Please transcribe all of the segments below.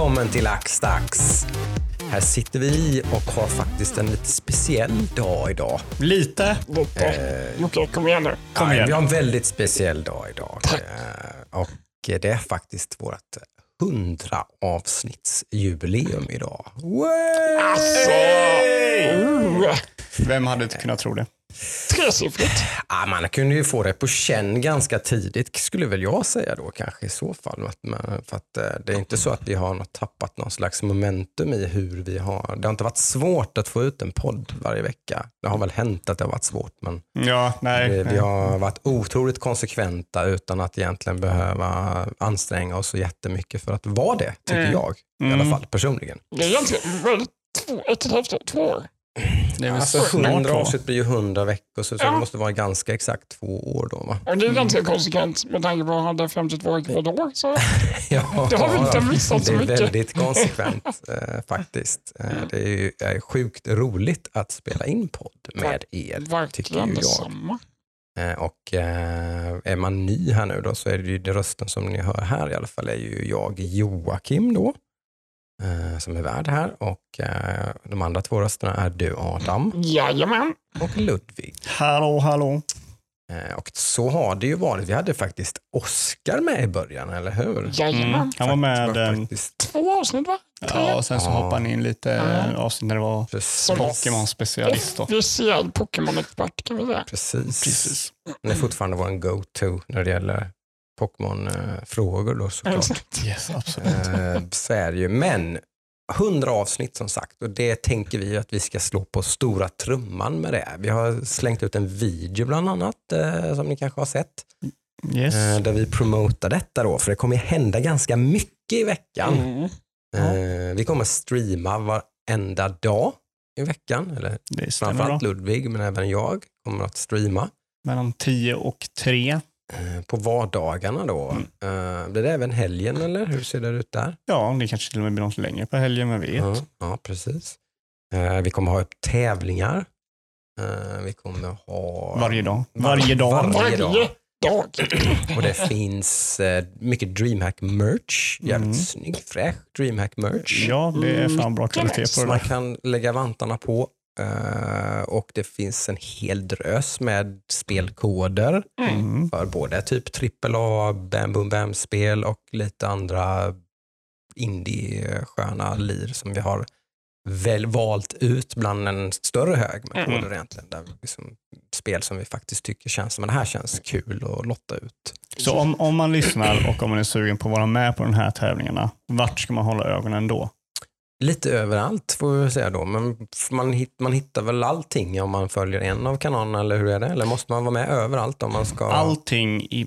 välkommen till Axdax. Här sitter vi och har faktiskt en lite speciell dag idag. Lite. Lite. Jocke, kom igen nu. Kom Ja, igen. Vi har en väldigt speciell dag idag. Eh, Och det är faktiskt vårt 100 avsnittsjubileum idag. Alltså, oh, Vem hade inte kunnat tro det? Tresiffrigt. Ja, man kunde ju få det på känn ganska tidigt skulle väl jag säga då kanske i så fall. Att man, för att eh, det är inte så att vi har något, tappat någon slags momentum i hur vi har. Det har inte varit svårt att få ut en podd varje vecka. Det har väl hänt att det har varit svårt men Ja, nej. vi, vi har varit otroligt konsekventa utan att egentligen behöva anstränga oss så jättemycket för att vara det, tycker Mm. jag. I Mm. alla fall personligen. Det är egentligen väl två, ett och ett halvt två år. Det är väl Alltså snart 100 två. avsnitt blir ju 100 veckor så, så Ja. det måste vara ganska exakt två år då va? Och det är ganska konsekvent med tanke på att jag hade 52 veckor per år. Så Ja, Det har vi inte missat så Det är mycket. väldigt konsekvent eh, faktiskt. Eh, det är ju är sjukt roligt att spela in podd med er, tycker verkligen ju jag. detsamma. Eh, och eh, är man ny här nu då så är det ju den rösten som ni hör här i alla fall är ju jag Joakim då. Eh, Som är värd här och eh, de andra två rösterna är du Adam Jajamän. och Ludvig. Hallå, hallå. Eh, Och så har det ju varit. Vi hade faktiskt Oskar med i början, eller hur? Jajamän. Mm. Han var med. Det var eh, faktiskt Två avsnitt va? Tre. Ja, och sen så Ja. hoppade han in lite Ja. avsnitt när det var precis. Pokémon-specialist. då. Officiell Pokémon-expert kan vi säga. Precis. Precis. Han är fortfarande vår go-to när det gäller Pokémon-frågor då såklart. Yes, absolut. Eh, så är det ju. Men 100 avsnitt som sagt och det tänker vi att vi ska slå på stora trumman med det. Vi har slängt ut en video bland annat eh, som ni kanske har sett. Yes. Eh, där vi promotar detta då för det kommer hända ganska mycket i veckan. Mm. Vi kommer streama varenda dag i veckan. Eller framförallt bra. Ludvig men även jag kommer att streama. Mellan 10 och 3. Eh, På vardagarna då. Mm. Eh, Blir det även helgen eller hur ser det ut där? Ja, det kanske till och med blir något längre på helgen, vem vet. Ja, ja precis. Eh, Vi kommer ha upp tävlingar. Vi kommer ha... Varje dag. Varje dag. Varje Varje dag. dag. Och det finns mycket DreamHack-merch. Jävligt Mm. snygg, fräsch DreamHack-merch. Ja, det är fan bra kvalitet på Så det man där. kan lägga vantarna på. Eh, och det finns en hel drös med spelkoder Mm. för både typ AAA, Bam Boom Bam-spel och lite andra indie-sköna lir som vi har väl valt ut bland en större hög med Mm. koder egentligen. Där liksom, spel som vi faktiskt tycker känns som det här känns kul att lotta ut. Så om, om man lyssnar och om man är sugen på att vara med på de här tävlingarna, vart ska man hålla ögonen då? Lite överallt får vi säga då, men man, hitt, man hittar väl allting om man följer en av kanalerna eller hur är det? Eller måste man vara med överallt om man ska? Allting, i,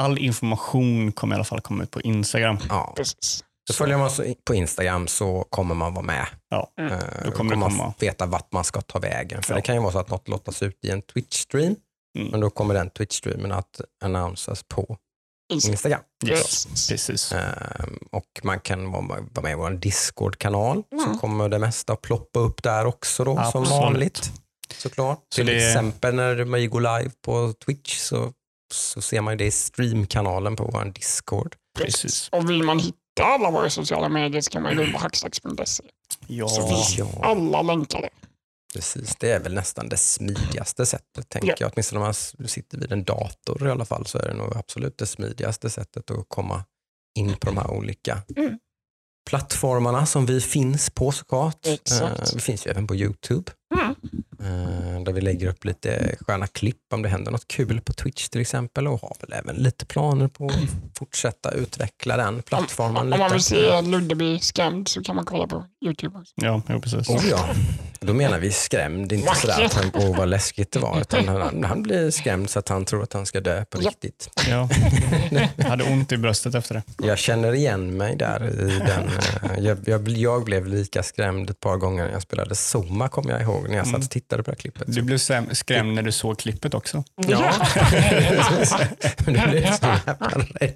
all information kommer i alla fall komma ut på Instagram. Ja. Precis. Så följer man på Instagram så kommer man vara med. Ja, Mm. Eh, Då kommer det man komma. veta vart man ska ta vägen. För Ja. det kan ju vara så att något lottas ut i en Twitch-stream, Mm. men då kommer den Twitch-streamen att annonsas på Instagram. Instagram. Yes. Precis. Ehm, och man kan vara med, i vår Discord-kanal, så Mm. kommer det mesta att ploppa upp där också då, som vanligt. Såklart. Så Till det- exempel när man går live på Twitch så, så ser man det i streamkanalen på vår Discord. Precis. Och vill man hitta alla våra sociala medier så kan man gå in på hackstacks.se. Ja, Så finns Ja. alla länkar där. Precis, det är väl nästan det smidigaste sättet tänker Ja. jag. Åtminstone om man sitter vid en dator i alla fall så är det nog absolut det smidigaste sättet att komma in på de här olika Mm. plattformarna som vi finns på såklart. Exakt. Eh, vi finns ju även på Youtube Mm. Eh, där vi lägger upp lite sköna klipp om det händer något kul på Twitch till exempel och har väl även lite planer på att fortsätta utveckla den plattformen Om man vill se Ludde bli skrämd så kan man kolla på YouTube också. ja jo, precis. Oh ja, då menar vi skrämd, inte sådär att han, åh vad läskigt det var, utan han, han blir skrämd så att han tror att han ska dö på Ja. riktigt. Ja. Jag hade ont i bröstet efter det. Jag känner igen mig där i den, eh, jag, jag, jag blev lika skrämd ett par gånger när jag spelade Zoma kommer jag ihåg, när jag satt och tittade på det här klippet. Du blev skrämd när du såg klippet också. Ja, du blev så jävla rädd.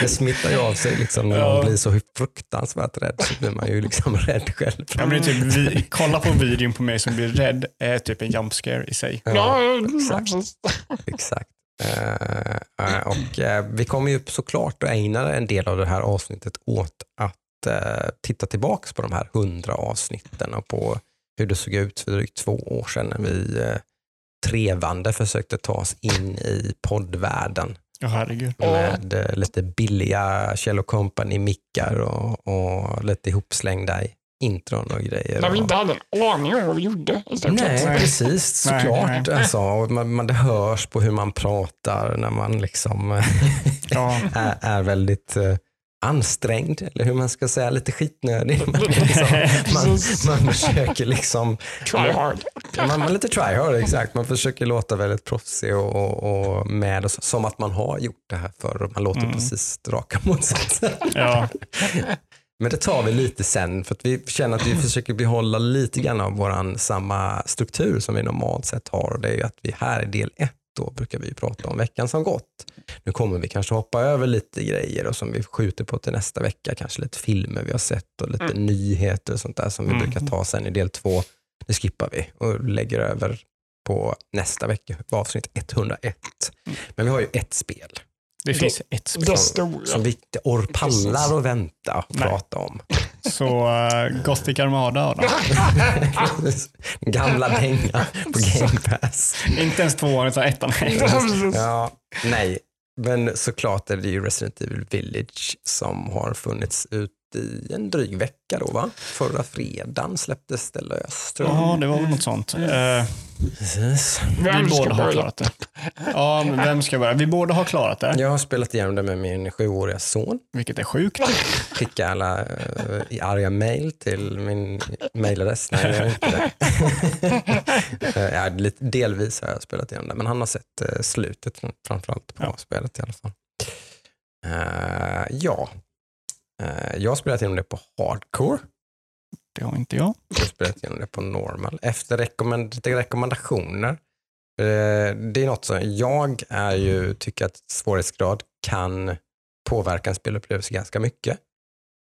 Det smittar ju av sig liksom när Ja. man blir så fruktansvärt rädd så blir man ju liksom rädd själv. Ja, men typ, vi, kolla på videon på mig som blir rädd är typ en jump scare i sig. Ja, exakt. Exakt. Eh, eh, och eh, vi kommer ju såklart att ägna en del av det här avsnittet åt att titta tillbaks på de här hundra avsnitten och på hur det såg ut för drygt två år sedan när vi eh, trevande försökte ta oss in i poddvärlden Ja, herregud. med eh, lite billiga Kjell Company mickar och, och lite ihopslängda intron och grejer. När vi inte hade en aning om vad vi gjorde. Nej, precis. Nej, Såklart. nej. Alltså, och man, man, det hörs på hur man pratar när man liksom eh, Ja. är, är väldigt eh, ansträngd, eller hur man ska säga, lite skitnödig. Man, liksom, man, man försöker liksom, Try hard. man, man är lite try hard, exakt. Man försöker låta väldigt proffsig och, och, och med, och så, som att man har gjort det här förr. och Man låter Mm. precis raka motsatsen. Ja. Men det tar vi lite sen för att vi känner att vi försöker behålla lite grann av våran samma struktur som vi normalt sett har. Och det är ju att vi här i del ett då brukar vi prata om veckan som gått. Nu kommer vi kanske hoppa över lite grejer och som vi skjuter på till nästa vecka. Kanske lite filmer vi har sett och lite nyheter och sånt där som vi Mm. brukar ta sen i del två. Det skippar vi och lägger över på nästa vecka, på avsnitt 101. Men vi har ju ett spel Det finns ett spel. Stora. som vi inte or pallar och vänta och Nej. prata om. Så uh, Gothic Armada Adam. Gamla dängan på Game Pass. Inte ens tvåan utan ettan. Ja, nej, men såklart är det ju Resident Evil Village som har funnits ut i en dryg vecka då va? Förra fredagen släpptes det löst. Ja, det var väl något sånt. Eh, Precis. vi Vem ska båda har börja? klarat det. Ja, men vem ska börja? Vi båda har klarat det, Jag har spelat igenom det med min sjuåriga son. vilket är sjukt. Skickade alla uh, i arga mail till min mailadress. Nej, jag har inte det. Eh, ja, lite, delvis har jag spelat igenom det, men han har sett uh, slutet framförallt på Ja. spelet i alla fall. Eh, ja, Eh, jag har spelat igenom det på hardcore. Det har inte jag. Jag har spelat igenom det på normal. Efter rekommend lite rekommendationer. Eh, det är något som jag är ju, tycker att svårighetsgrad kan påverka en spelupplevelse ganska mycket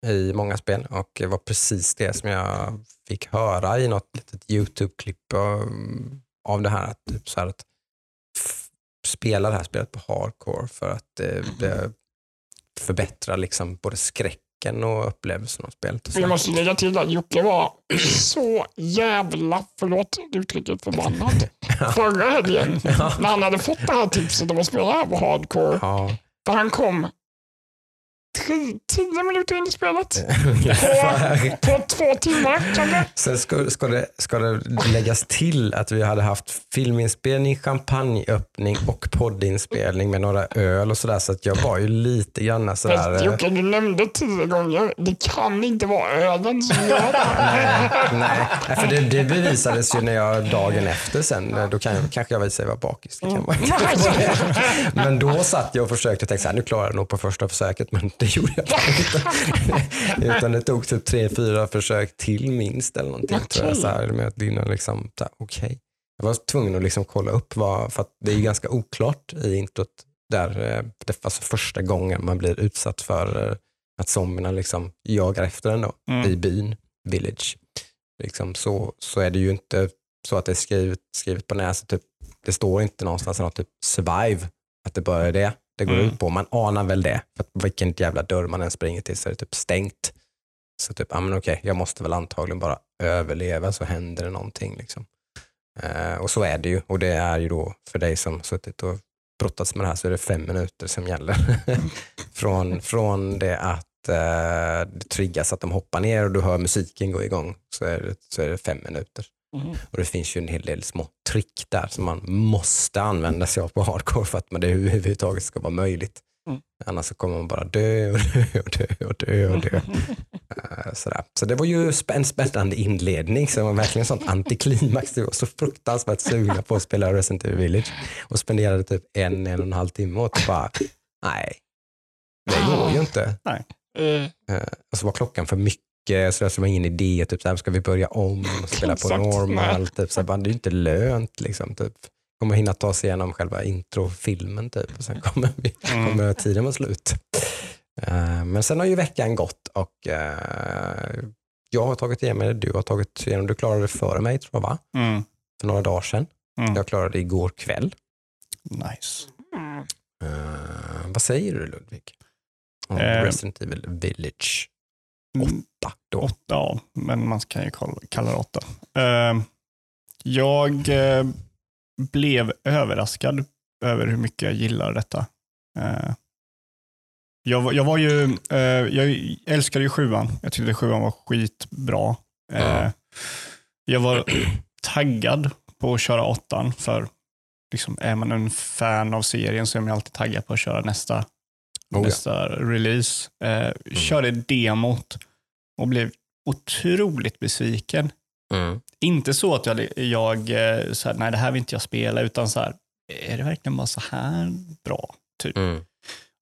i många spel och det var precis det som jag fick höra i något litet YouTube-klipp av, av det här. Att, typ så här att spela det här spelet på hardcore för att eh, det förbättrar liksom både skräcken och upplevelsen av spelet. Och. Jag måste lägga till att Jocke var så jävla, förlåt uttrycket, förbannad förra helgen. När han hade fått det här tipset om att spela hardcore. Ja, För han kom tio minuter in i spelet. ungefär. På två timmar kanske. Sen ska, ska, det, ska det läggas till att vi hade haft filminspelning, champagneöppning och poddinspelning med några öl och sådär. Så att jag var ju lite grann sådär... eh, Jocke, du nämnde tio gånger. Det kan inte vara ölen som gör. Nej, nej, för det, det bevisades ju när jag dagen efter sen, eh, då kan, kanske jag visade sig vara bakis. Det kan man inte. Men då satt jag och försökte tänka så här, nu klarar jag nog på första försöket, men det gjorde jag inte. Utan det tog typ tre, fyra försök till minst eller någonting. Tror jag, så här, med att dina liksom, okej. Jag var tvungen att liksom kolla upp vad, för det är ju ganska oklart i introt där eh, det alltså första gången man blir utsatt för eh, att zombierna liksom jagar efter en då, Mm. i byn, village. Liksom så, så är det ju inte så att det är skrivet, skrivet på näsan. Typ, det står inte någonstans något typ survive, att det bara är det det går Mm. ut på. Man anar väl det, för att vilken jävla dörr man än springer till så är det typ stängt. Så typ, ja men okej, jag måste väl antagligen bara överleva så händer det någonting. Liksom. Eh, och så är det ju. Och det är ju då för dig som suttit och brottats med det här så är det fem minuter som gäller. från, från det att eh, det triggas att de hoppar ner och du hör musiken gå igång så är det, så är det fem minuter. Mhm. Och det finns ju en hel del små trick där som man måste använda sig av på hardcore för att man det överhuvudtaget ska vara möjligt. Mm. Annars så kommer man bara dö och dö och dö och dö. Och dö. Eh, Sådär. Så det var ju en spännande inledning, så det var verkligen sånt antiklimax. Det var så fruktansvärt sugna på att spela Resident Evil Village och spenderade typ en, en och en halv timme åt det bara, nej, det går ju inte. Eh, Eh, Och så var klockan för mycket, så det var ingen idé. Typ, så här, ska vi börja om och spela på normal? Typ, så här, bara, det är ju inte lönt. Liksom, typ. Kommer hinna ta sig igenom själva introfilmen typ, och sen kommer, vi, Mm. kommer tiden vara slut. Eh, men sen har ju veckan gått och eh, jag har tagit igenom det, du har tagit igenom du klarade det före mig tror jag va? Mm. För några dagar sedan. Mm. Jag klarade det igår kväll. Nice. Eh, vad säger du Ludvig? Om Eh, Resident Evil Village Mm, 8 då? Åtta, ja, men man kan ju kalla, det åtta. Eh, jag eh, blev överraskad över hur mycket jag gillar detta. Eh, jag, var- jag var ju, eh, jag älskade ju sjuan. Jag tyckte sjuan var skitbra. Ja. Jag var taggad på att köra åttan, för liksom, är man en fan av serien så är man alltid taggad på att köra nästa, Oh ja. nästa release. Eh, Körde demot och blev otroligt besviken. Mm. Inte så att jag, jag eh, så här, nej det här vill inte jag spela, utan så här, är det verkligen bara så här bra? Typ. Mm.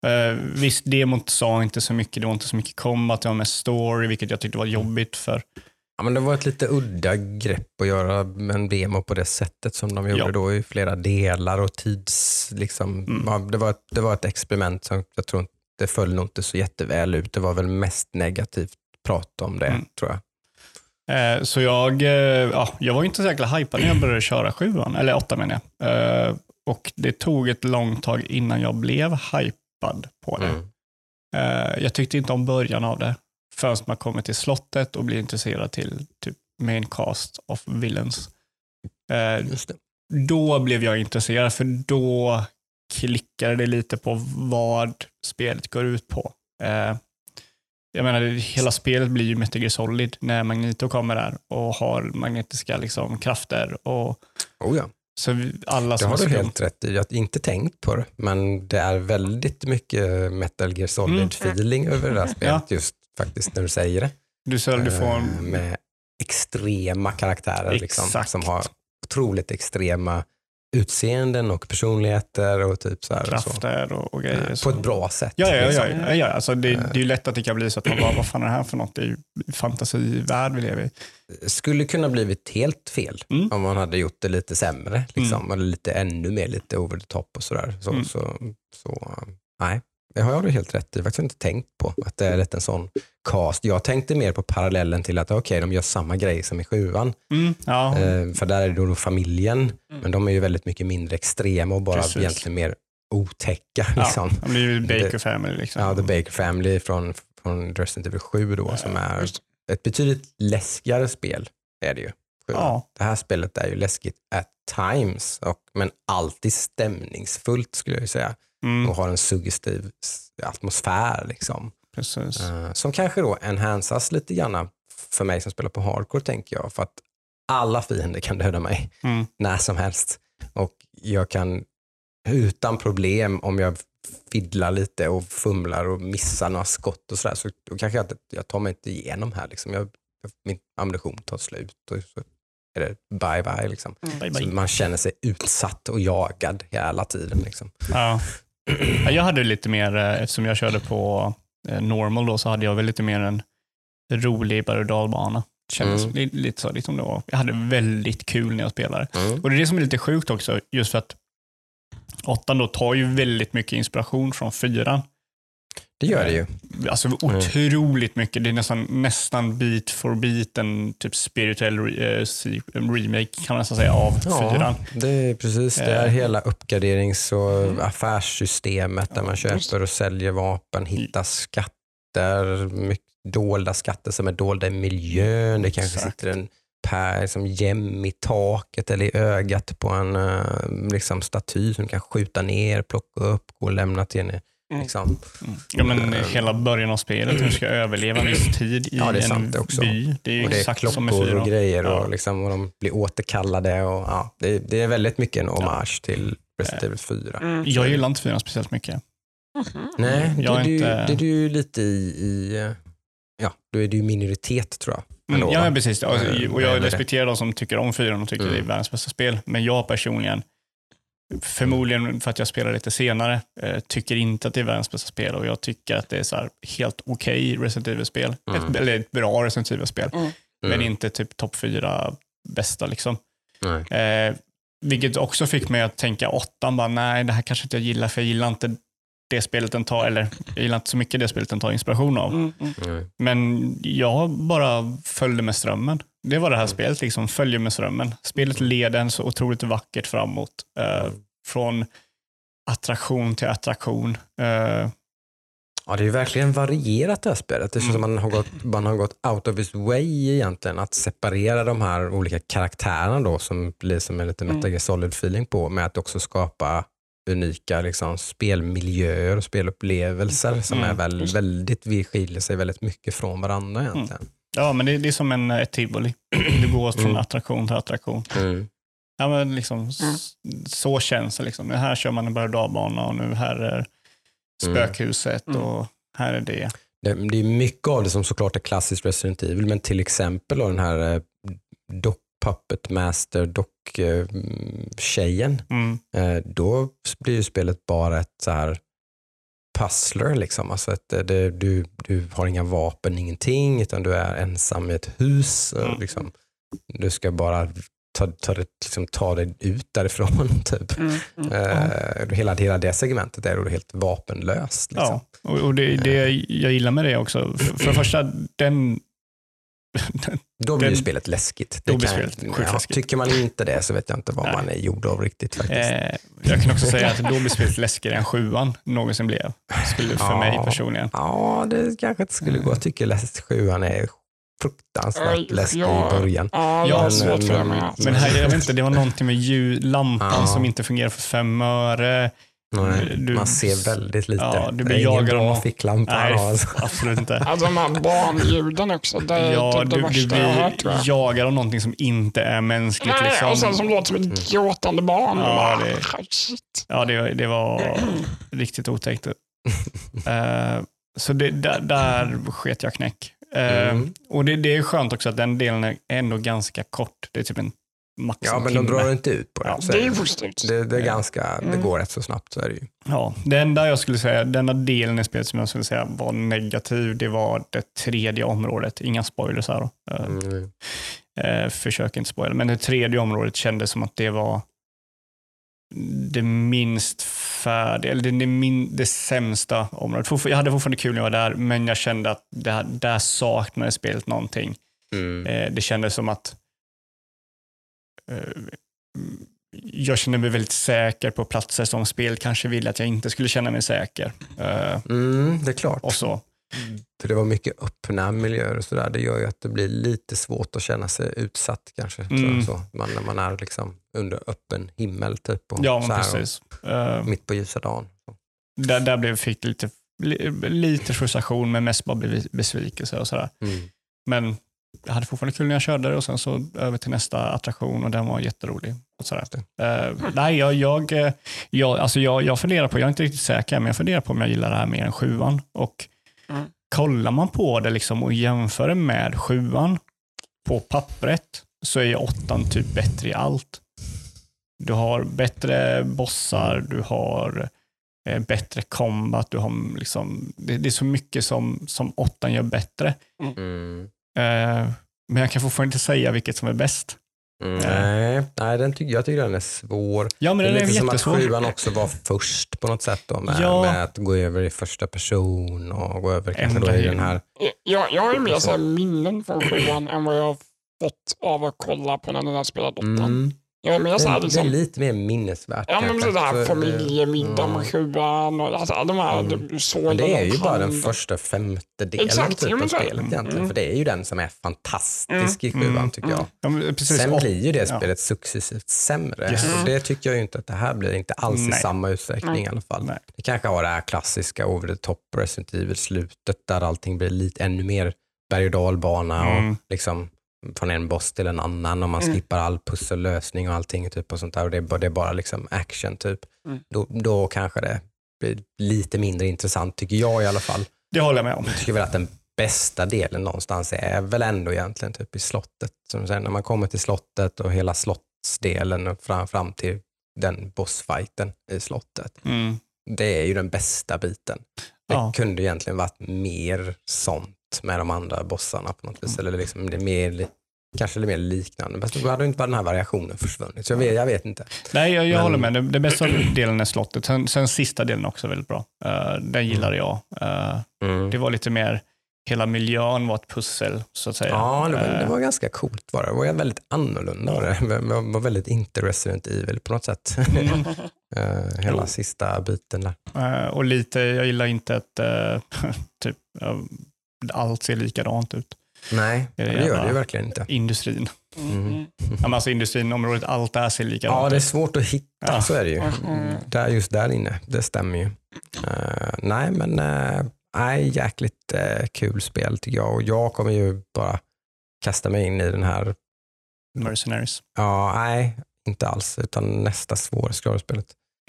Eh, visst, demot sa inte så mycket, det var inte så mycket combat, det var mest story, vilket jag tyckte var jobbigt för Ja, men det var ett lite udda grepp att göra en demo på det sättet som de gjorde Ja. då i flera delar och tids... Liksom, Mm. ja, det, var ett, det var ett experiment som jag tror inte, det föll nog inte så jätteväl ut. Det var väl mest negativt prat om det Mm. tror jag. Eh, Så jag, eh, ja, jag var inte så jäkla hypad när jag började köra sjuan, eller åtta menar jag. Eh, Och det tog ett långt tag innan jag blev hypad på det. Mm. Jag tyckte inte om början av det. Förrän man kommer till slottet och blir intresserad till typ main cast of villains. Eh. Då blev jag intresserad, för då klickade det lite på vad spelet går ut på. Eh, jag menar, hela spelet blir ju Metal Gear Solid när Magneto kommer där och har magnetiska liksom, krafter. Och, Oh, ja. så alla Det har du helt rätt i. Jag har inte tänkt på det, men det är väldigt mycket Metal Gear Solid-feeling över det här spelet just faktiskt när du säger det. Du, så, du får Eh, Med extrema karaktärer liksom, som har otroligt extrema utseenden och personligheter och typ så här. och Så. krafter och, och grejer. Eh, så- På ett bra sätt. Ja, ja, ja. liksom. ja, ja. Alltså, det, det är ju lätt att det kan bli så att man bara, vad fan är det här för något? Det är ju fantasivärld vi lever i. Skulle kunna blivit helt fel Mm. om man hade gjort det lite sämre. Liksom, Eller lite ännu mer lite over the top och sådär. Så, Mm. så, så, nej, det har du helt rätt i. Jag har faktiskt inte tänkt på att det är lite en sån cast. Jag tänkte mer på parallellen till att okej, de gör samma grej som i sjuan. Mm, ja, Eh, för där är det då familjen, men de är ju väldigt mycket mindre extrema och bara Precis. egentligen mer otäcka. ja, Liksom. det blir ju Baker Family. Liksom. Ja, The Baker Family från, från Resident Evil 7 då, som är Just ett betydligt läskigare spel. är det ju. Ja. Det här spelet är ju läskigt at times, och, men alltid stämningsfullt skulle jag säga. Mm, Och har en suggestiv atmosfär. Liksom. precis. Eh, som kanske då enhancas lite grann för mig som spelar på hardcore tänker jag. För att alla fiender kan döda mig Mm, när som helst. Och jag kan utan problem, om jag fiddlar lite och fumlar och missar några skott och sådär, så då kanske jag, inte- jag tar mig inte igenom här. Liksom. Jag, min ammunition tar slut och så är det bye bye. Liksom. bye, Så bye. man känner sig utsatt och jagad hela tiden. Liksom. Ja. Ja, Jag hade lite mer, eh, eftersom jag körde på eh, normal då, så hade jag väl lite mer en rolig berg och dalbana. Kändes Mm. li- lite så, liksom det var. Jag hade väldigt kul när jag spelade. Mm. Och det är det som är lite sjukt också, just för att åttan då tar ju väldigt mycket inspiration från fyran. Det gör det ju. Alltså otroligt mycket. Det är nästan, nästan bit for bit en typ spirituell re- eh, remake kan man nästan säga av fyran. det är precis. Det är Eh. hela uppgraderings och affärssystemet där man köper och säljer vapen, hittar skatter, mycket dolda skatter som är dolda i miljön. Det kanske Exakt. sitter en pär som gem i taket eller i ögat på en eh, liksom, staty som kan skjuta ner, plocka upp, gå och lämna till en. Liksom. Mm. Ja, men hela början av spelet, hur du ska överleva en viss tid i Ja, det är en sant det också. by. Det är ju Och det är exakt som klockor fyran. och grejer Ja. och, liksom, och de blir återkallade. Och, ja, det, det är väldigt mycket en hommage till Resident Evil 4. Mm. Jag gillar inte fyran speciellt mycket. Nej, det Jag är är, du, inte- det är du ju lite i, i eh, ja, då är du ju minoritet tror jag. Mm, Ändå, ja, va? men precis. Alltså, Eh, och jag respekterar de som tycker om fyran och tycker Mm. det är världens bästa spel. Men jag personligen, förmodligen för att jag spelar lite senare, eh, tycker inte att det är världens bästa spel och jag tycker att det är så här helt okej Resident Evil-spel. Mm. Ett, eller ett bra Resident Evil-spel, Mm. men Mm. inte typ topp fyra bästa. liksom. Eh, vilket också fick mig att tänka åttan, bara, nej det här kanske inte jag gillar, för jag gillar inte det spelet den tar, eller jag gillar inte så mycket det spelet den tar inspiration av. Mm, mm. Men jag bara följde med strömmen. Det var det här spelet, liksom, följer med strömmen. Spelet leder en så otroligt vackert framåt. Eh, från attraktion till attraktion. Eh, Ja, det är ju verkligen varierat det här spelet. Det känns som Mm. man har, gått, man har gått out of his way egentligen att separera de här olika karaktärerna då som blir som en lite Mm. Metal Gear Solid feeling på med att också skapa unika liksom, spelmiljöer och spelupplevelser som Mm, är väl, väldigt, vi skiljer sig väldigt mycket från varandra egentligen. Ja, men det, det är som en, ett tivoli. Du går från Mm. attraktion till attraktion. Mm. Ja, men liksom, Mm. Så känns det. Liksom. Här kör man en berg och dalbana och nu här är spökhuset Mm. och här är det. Det, det är mycket av det som såklart är klassiskt Resident Evil, men till exempel den här eh, dock, Puppet Master dock-tjejen. Mm. Eh, då blir ju spelet bara ett så här puzzler. Liksom. Alltså att det, det, du, du har inga vapen, ingenting, utan du är ensam i ett hus. och Mm. Liksom. Du ska bara ta, ta, det, liksom, ta dig ut därifrån. Typ. Mm, mm. Eh, hela, hela det segmentet är då helt vapenlöst. Liksom. Ja, och, och det, det jag gillar med det också, för, för det första, den, Då blir ju Den- spelet läskigt. Då Det blir kan- spelet sjukt ja, läskigt. Tycker man inte det så vet jag inte vad Nej. man är gjord av riktigt faktiskt. eh, jag kan också säga att då blir spelet läskigare än sjuan någonsin blev, skulle för Ja. mig personligen. Ja, det kanske inte skulle gå. Jag tycker läst sjuan är fruktansvärt läskig ja. i början. Ja, jag Ja, har men- svårt för det men- här, jag vet inte, det var någonting med ljud, lampan Ja. som inte fungerar för fem öre. Nej, Du- man ser väldigt lite. Ja, du det blir är ingen jagad bra av- ficklampa. Nej, Alltså. absolut inte. Alltså de här barnljuden också, det är Ja, typ det du, du värsta jag hört tror blir jag. jagad av någonting som inte är mänskligt. Nej, Liksom. och sen som låter som ett gråtande barn. Ja, Ja, det-. Ja, det, det var riktigt otäckt. Eh, så det, där, där sket jag knäck. Eh, Mm. Och det, det är skönt också att den delen är ändå ganska kort. Det är typ en max Ja, en men de drar inte ut på det. Ja, så Det är är det. det, det, är ganska, det Mm. går rätt så snabbt. Så är det ju. Ja, det enda jag skulle säga, denna delen i spelet som jag skulle säga var negativ, det var det tredje området. Inga spoilers här då. Eh, Mm. Eh, försök inte spoila, men det tredje området kändes som att det var det minst färdiga, eller det, det, min, det sämsta området. Jag hade fortfarande kul när jag var där, men jag kände att det, där saknade spelet någonting. Mm. Eh, det kändes som att jag kände mig väldigt säker på platser som spel kanske ville att jag inte skulle känna mig säker. Eh, Mm, det är klart. och så. För det var mycket öppna miljöer och sådär. Det gör ju att det blir lite svårt att känna sig utsatt kanske. Mm. så. Man, när man är liksom under öppen himmel typ. Och Ja, så precis. Eh, Och mitt på ljusa dagen. där, där blev, fick lite, li, lite frustration, men mest bara besvikelse och sådär. Mm. Men jag hade fortfarande kul när jag körde och sen så över till nästa attraktion och den var jätterolig. Och sådär. Eh, nej, jag, jag, eh, jag, alltså jag, jag funderar på, jag är inte riktigt säker, men jag funderar på om jag gillar det här mer än sjuan. Och Mm. kollar man på det liksom och jämför det med sjuan på pappret så är åttan typ bättre i allt. Du har bättre bossar, du har eh, bättre combat, du har liksom, det, det är så mycket som, som åttan gör bättre. Mm. Eh, men jag kan fortfarande inte säga vilket som är bäst. Mm. Nej, nej den tycker, jag tycker den är svår. Ja, men det är den är lite som att sjuan också var först på något sätt då, med, Ja. med att gå över i första person och gå över kanske då i den här. Jag, jag har ju mer så minnen från sjuan än vad jag har fått av att kolla på när den har spelat åttan. Mm. Jag är mer så här, Det, det är liksom, lite mer minnesvärt. ja, men det där Så, familjemiddag mm. med sjuan och alltså, de här Mm. du såg Men det är ju bara den första femtedelen Exakt, typ men av spelet egentligen. Mm. För det är ju den som är fantastisk i Mm. sjuan tycker jag. Ja, men precis. Sen blir ju det ja. spelet successivt sämre. Yes. Och det tycker jag ju inte att det här blir, inte alls i Nej. samma utsträckning Nej. i alla fall. Nej. Det kanske har det här klassiska over the top Resident Evil-slutet där allting blir lite ännu mer berg och dalbana och Mm. liksom från en boss till en annan och man Mm. skippar all pussellösning och allting typ och sånt där och det är bara, det är bara liksom action typ. Mm. Då, då kanske det blir lite mindre intressant tycker jag i alla fall. Det håller jag med om. Jag tycker väl att den bästa delen någonstans är väl ändå egentligen typ i slottet. Som sen när man kommer till slottet och hela slottsdelen och fram, fram till den bossfighten i slottet. Mm. Det är ju den bästa biten. Det Ja. kunde egentligen varit mer sånt med de andra bossarna på något vis. Eller liksom det är mer, kanske lite mer liknande. Men då hade inte bara den här variationen försvunnit. Så jag vet, jag vet inte. Nej, jag, jag Men- håller med. Det, det bästa delen är slottet. Sen, sen sista delen är också väldigt bra. Eh, den gillade jag. Eh, Mm. det var lite mer hela miljön var ett pussel så att säga. Ja, det var, det Eh, var ganska coolt var det. Det var väldigt annorlunda. Var det. det var väldigt inte Resident Evil på något sätt. mm. Hela Jo. sista biten där. Och lite, jag gillar inte att typ, allt ser likadant ut. Nej, det det gör det ju verkligen inte. Industrin. Mm. Ja, men alltså industrinområdet, allt där ser likadant Ja, det är ut. svårt att hitta, Ja. så är det ju. Mm. Där, just där inne, det stämmer ju. Eh, nej, men uh, nej, jäkligt eh, kul spel tycker jag. Och jag kommer ju bara kasta mig in i den här, Mercenaries. ja, nej, inte alls, utan nästa svårighetsgrad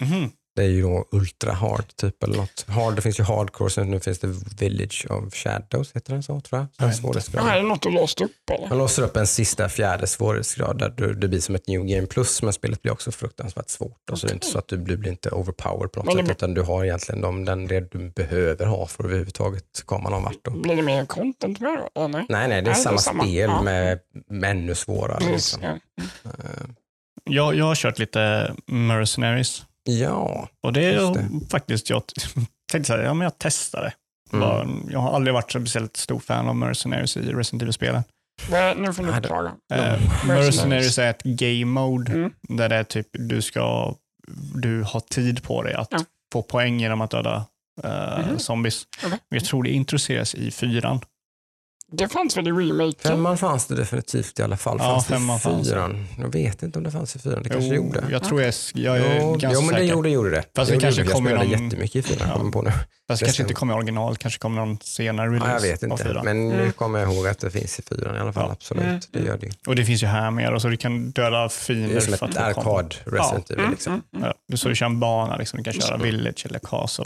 Mhm. Det är ju då ultra hard typ eller något. Hard, det finns ju hardcore, sen nu finns det Village of Shadows, heter den så tror jag? Jag är det något du låst upp eller? Man låser upp en sista fjärde svårighetsgrad där du, det blir som ett new game plus men spelet blir också fruktansvärt svårt. Och så är det inte så att du blir, blir inte overpowered på något Men det sätt utan du har egentligen de, den det du behöver ha för att överhuvudtaget komma någon vart. Då. Blir det mer content med då? Eller? Nej, nej, det är Nej, samma spel Ja. med, med ännu svårare. Precis, Liksom. ja. Eh, Jag, jag har kört lite Mercenaries. Ja, Och det är faktiskt, jag tänkte säga, ja men jag testar det. Mm. Jag har aldrig varit så speciellt stor fan av Mercenaries i Resident Evil-spelen. Nej, Nu får ni förklara. Eh, Mercenaries. Mercenaries är ett game mode Mm. där det är typ du ska du har tid på dig att Ja. få poäng genom att döda eh, Mhm. zombies. Okej. Jag tror det introduceras i fyran. Det fanns väl i remaken? femman fanns det definitivt i alla fall. Ja, Fanns det femman i fanns det. fyran? Jag vet inte om det fanns i fyran. Det kanske Jo, gjorde. Jag tror jag, jag är Jo, ganska jo, men det säker. gjorde, gjorde det. Fast det gjorde kanske jag kommer spelade någon- jättemycket i fyran, Ja. kommer på nu. Fast det det kanske stämmer. inte kommer i original, kanske kommer någon senare release Ja, jag vet av inte, fyran. men nu Mm. kommer jag ihåg att det finns i fyran i alla fall. Ja. Absolut, Mm. det gör det. Och det finns ju här med, och så du kan döda Det fiender är som för ett att få kombo. arkad Resident Evil. Liksom. Mm, mm, Ja, du så du kör en bana, liksom. du kan köra Mm. village eller castle.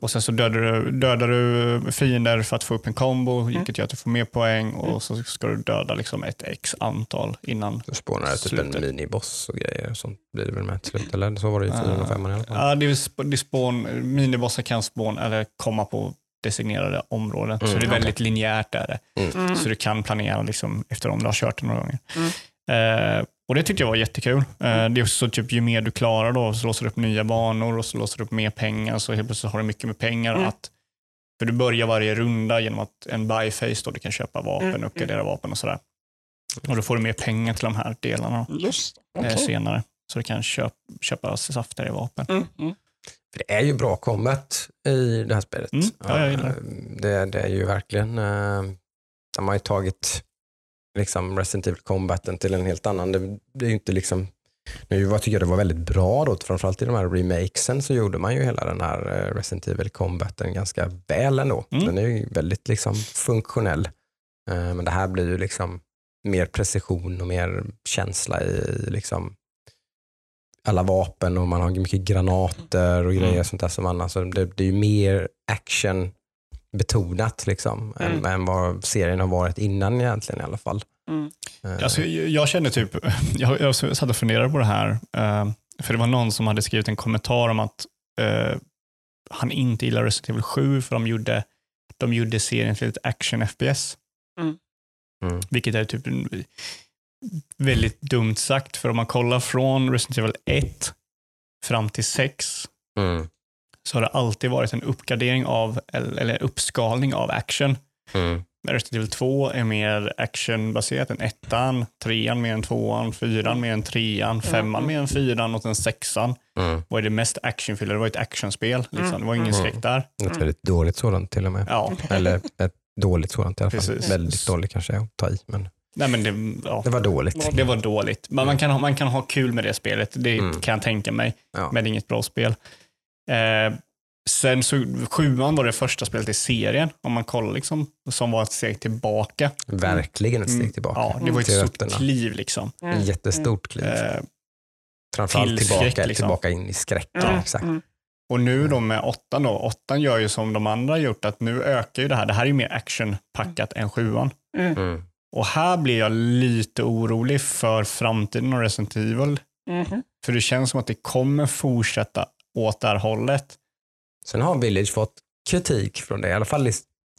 Och sen så dödar du, dödar du fiender för att få upp en combo, vilket gör att du får mer poäng och så ska du döda liksom ett x antal innan. Så spånar det typ en miniboss och grejer. Sånt blir det väl med till slut. Eller så var det i fyran och femman i alla fall. Ja, det är, det minibossar kan spån eller komma på designerade områden. så Mm, det är väldigt linjärt där. mm. Så du kan planera liksom efter om du har kört det några gånger. Mm. Eh, och Det tyckte jag var jättekul. Eh, det är så typ, ju mer du klarar då, så låser du upp nya banor och så låser du upp mer pengar. Så helt plötsligt har du mycket med pengar. Mm. att För du börjar varje runda genom att en buy face då du kan köpa vapen, Mm, uppgradera vapen och sådär. Och då får du mer pengar till de här delarna Just det. eh, senare. Så du kan köp, köpa saftigare vapen. För det är ju bra combat i det här spelet. Mm, ja, jag gillar det. Det är ju verkligen, eh, de har ju tagit liksom Resident Evil combaten till en helt annan. Det, det är ju inte liksom, nu var- tycker jag det var väldigt bra då, framförallt i de här remakesen så gjorde man ju hela den här eh, Resident Evil combaten ganska väl ändå. Mm. Den är ju väldigt liksom funktionell. Eh, Men det här blir ju liksom mer precision och mer känsla i liksom alla vapen och man har mycket granater och grejer Mm. sånt där som annars. Så det, det är ju mer action betonat liksom, Mm. än, än vad serien har varit innan egentligen i alla fall. Mm. Eh, Alltså, jag, jag känner typ, jag, jag satt och funderade på det här, eh, för det var någon som hade skrivit en kommentar om att eh, han inte gillar Resident Evil 7 för de gjorde, de gjorde serien till ett action-FPS. Mm. Vilket är typ en, väldigt dumt sagt, för om man kollar från Resident Evil 1 fram till 6 Mm. så har det alltid varit en uppgradering av, eller, uppskalning av action. Mm. Resident Evil 2 är mer actionbaserat än ettan, trean mer än tvåan, fyran mer än trean, femman mer än fyran och sen sexan. Mm. Vad är det mest actionfyllda? Det var ett actionspel. Liksom. Det var ingen Mm. skräck där. Ett väldigt dåligt sådant till och med. Ja, Eller ett dåligt sådant i alla fall. Precis. Väldigt dåligt kanske att ta i, men nej men det, ja, det var dåligt. det var dåligt. Men man kan, ha, man kan ha kul med det spelet, det Mm. kan jag tänka mig. Ja. Men det är inget bra spel. Eh, sen så, sjuan var det första spelet i serien, om man kollar liksom, som var ett steg tillbaka. Verkligen ett steg Mm. tillbaka. Ja, det var ett stort kliv liksom. Mm. Jättestort kliv. Eh, Framförallt till tillbaka, skräck, liksom. tillbaka in i skräck. Mm, Exakt. mm. Och nu då med åttan då, åttan gör ju som de andra gjort, att nu ökar ju det här. Det här är ju mer actionpackat än sjuan. Mm. Och här blir jag lite orolig för framtiden av Resident Evil. Mhm. För det känns som att det kommer fortsätta åt det här hållet. Sen har Village fått kritik från det, i alla fall i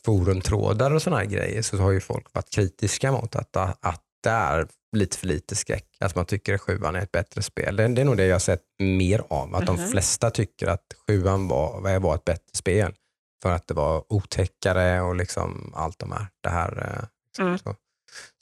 forumtrådar och sådana här grejer så har ju folk varit kritiska mot att, att det är lite för lite skräck. Att man tycker att sjuan är ett bättre spel. Det, det är nog det jag har sett mer av. Att Mhm. de flesta tycker att sjuan var, var ett bättre spel. För att det var otäckare och liksom allt de här. Det här eh, liksom, Mm. så.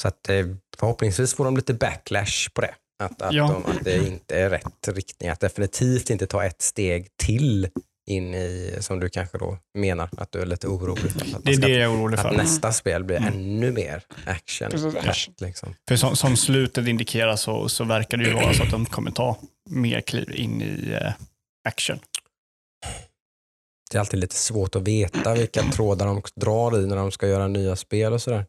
Så att eh, förhoppningsvis får de lite backlash på det. Att, att, Ja. de, att det inte är rätt riktning. Att definitivt inte ta ett steg till in i, som du kanske då menar, att du är lite orolig för. Att, Det är ska- det jag är orolig att för. nästa spel blir Mm. ännu mer action. Precis. Liksom. För som, som slutet indikerar så, så verkar det ju vara så att de kommer ta mer kliv in i eh, action. Det är alltid lite svårt att veta vilka trådar de drar i när de ska göra nya spel och sådär.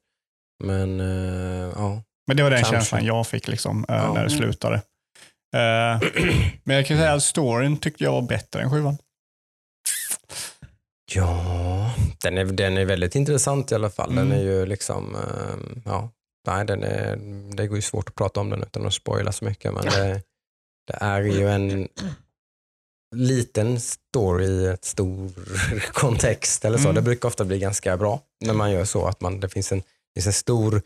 Men eh, ja. Men det var den Kanske. känslan jag fick liksom, eh, Ja. när det slutade. Eh, men jag kan säga att storyn tyckte jag var bättre än sjuan. Ja, den är, den är väldigt intressant i alla fall. Den Mm. är ju liksom, eh, ja, nej, den är, det går ju svårt att prata om den utan att spoila så mycket. Men det, det är ju en liten story i ett stor kontext eller så. Mm. Det brukar ofta bli ganska bra när man gör så. att man, Det finns en, det finns en stor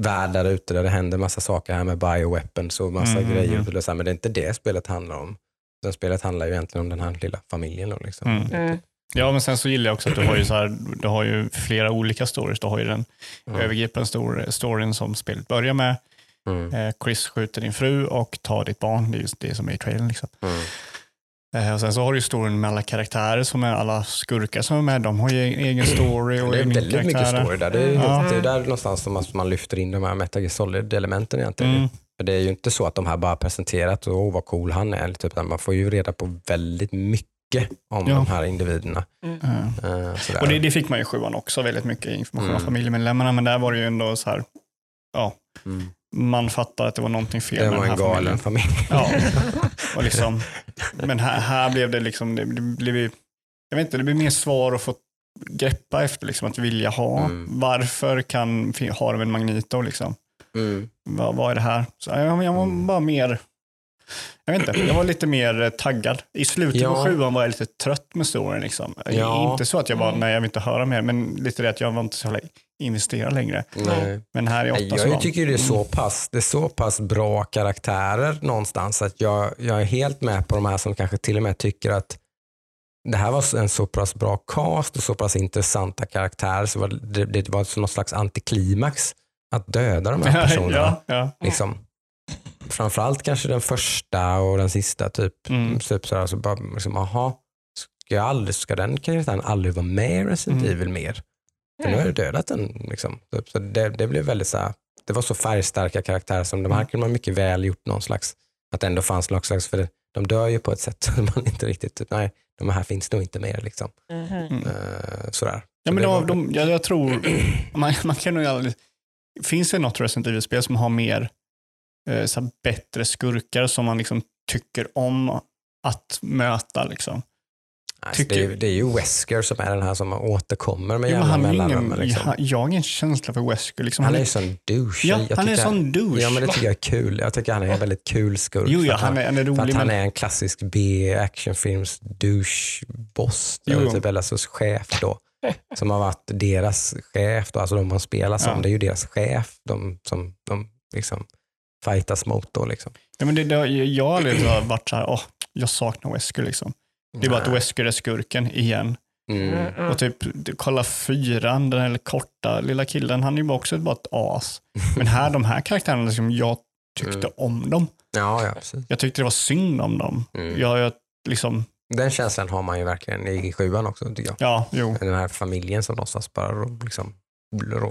värld där ute där det händer massa saker här med bioweapons och massa Mm, grejer. mm. Och så här, men det är inte det spelet handlar om. Den spelet handlar ju egentligen om den här lilla familjen. Då, liksom. Mm. Mm. Ja, men sen så gillar jag också att du har ju, så här, du har ju flera olika stories. Du har ju den Mm. övergripande stor, storyn som spelet börjar med. Mm. Eh, Chris skjuter din fru och tar ditt barn. Det är just det som är i trailern. Liksom. Mm. Eh, och sen så har du ju storyn med alla karaktärer som är alla skurkar som är med. De har ju egen story och Det är väldigt mycket story där. Det är, Ja. det är där någonstans som man, lyfter in de här Metal Solid-elementen egentligen. Mm. För det är ju inte så att de här bara presenterat och åh vad cool han är. eller Typ, man får ju reda på väldigt mycket om Ja. de här individerna. Eh, sådär. Och det, det fick man ju i sjuan också, väldigt mycket information om Mm. familjemedlemmarna. Men där var det ju ändå så här, ja, mm. Man fattar att det var någonting fel det med var den en här galen familjen. familj. Ja, och liksom, men här, här blev det liksom, det, det blev ju, jag vet inte, det blev mer svar att få greppa efter, liksom, att vilja ha. Mm. Varför kan, har de en Magneto liksom? Mm. Vad, vad är det här? Så jag, jag var Mm. bara mer, jag vet inte, jag var lite mer eh, taggad. I slutet Ja. på sjuan var jag lite trött med storyn. Liksom. Ja. Inte så att jag bara, nej jag vill inte höra mer, men lite det att jag var inte så investerad längre. Nej. Men här i åtta Nej, så Jag var- tycker det är så pass, det är så pass bra karaktärer någonstans att jag, jag är helt med på de här som kanske till och med tycker att det här var en så pass bra cast och så pass intressanta karaktärer så var det, det var någon slags antiklimax att döda de här personerna. ja, ja. liksom. Framförallt kanske den första och den sista. Typ, Mm. typ så bara, liksom, aha, ska, jag aldrig, ska den karaktären aldrig vara med i Resident Mm. Evil mer? För nu har jag dödat den. Liksom. Typ, så det, det blev väldigt så här, det var så färgstarka karaktärer som de här Mm. kunde man mycket väl gjort någon slags, att det ändå fanns någon slags, för det, de dör ju på ett sätt som man inte riktigt, typ, nej, de här finns nog inte mer. Liksom. Mm. Eh, sådär. Ja, men det de, jag, jag tror, man, man kan nog aldrig, finns det något Resident Evil-spel som har mer så här, bättre skurkar som man liksom tycker om att möta? Liksom? Alltså, tycker- det, är, det är ju Wesker som är den här som återkommer med Ja, han är mellanrum. Liksom. jag, jag har ingen känsla för Wesker. Liksom. Han är ju sån douche. ja, Jag han är en sån douche. Ja, men det tycker jag är kul. Jag tycker han är en väldigt kul skurk. jo, ja, han är, han är för att rolig, han men är en klassisk B-actionfilms douche-boss. Eller typ Bellassos chef då. Som har varit deras chef, då, alltså de man spelar som. Ja. Det är ju deras chef de, som de liksom fightas mot. Då, liksom. ja, men det, det, jag har aldrig varit så här, åh, jag saknar Wesker. Liksom. Det är bara att. Wesker är skurken igen. Mm. Och typ, kolla fyran, den här korta lilla killen, han är ju också bara ett as. Men här, de här karaktärerna, liksom, jag tyckte Mm. om dem. Ja, ja, precis. Jag tyckte det var synd om dem. Mm. Jag, jag, liksom, Den känslan har man ju verkligen i sjuan också tycker jag. ja, jo. Den här familjen som någonstans bara liksom,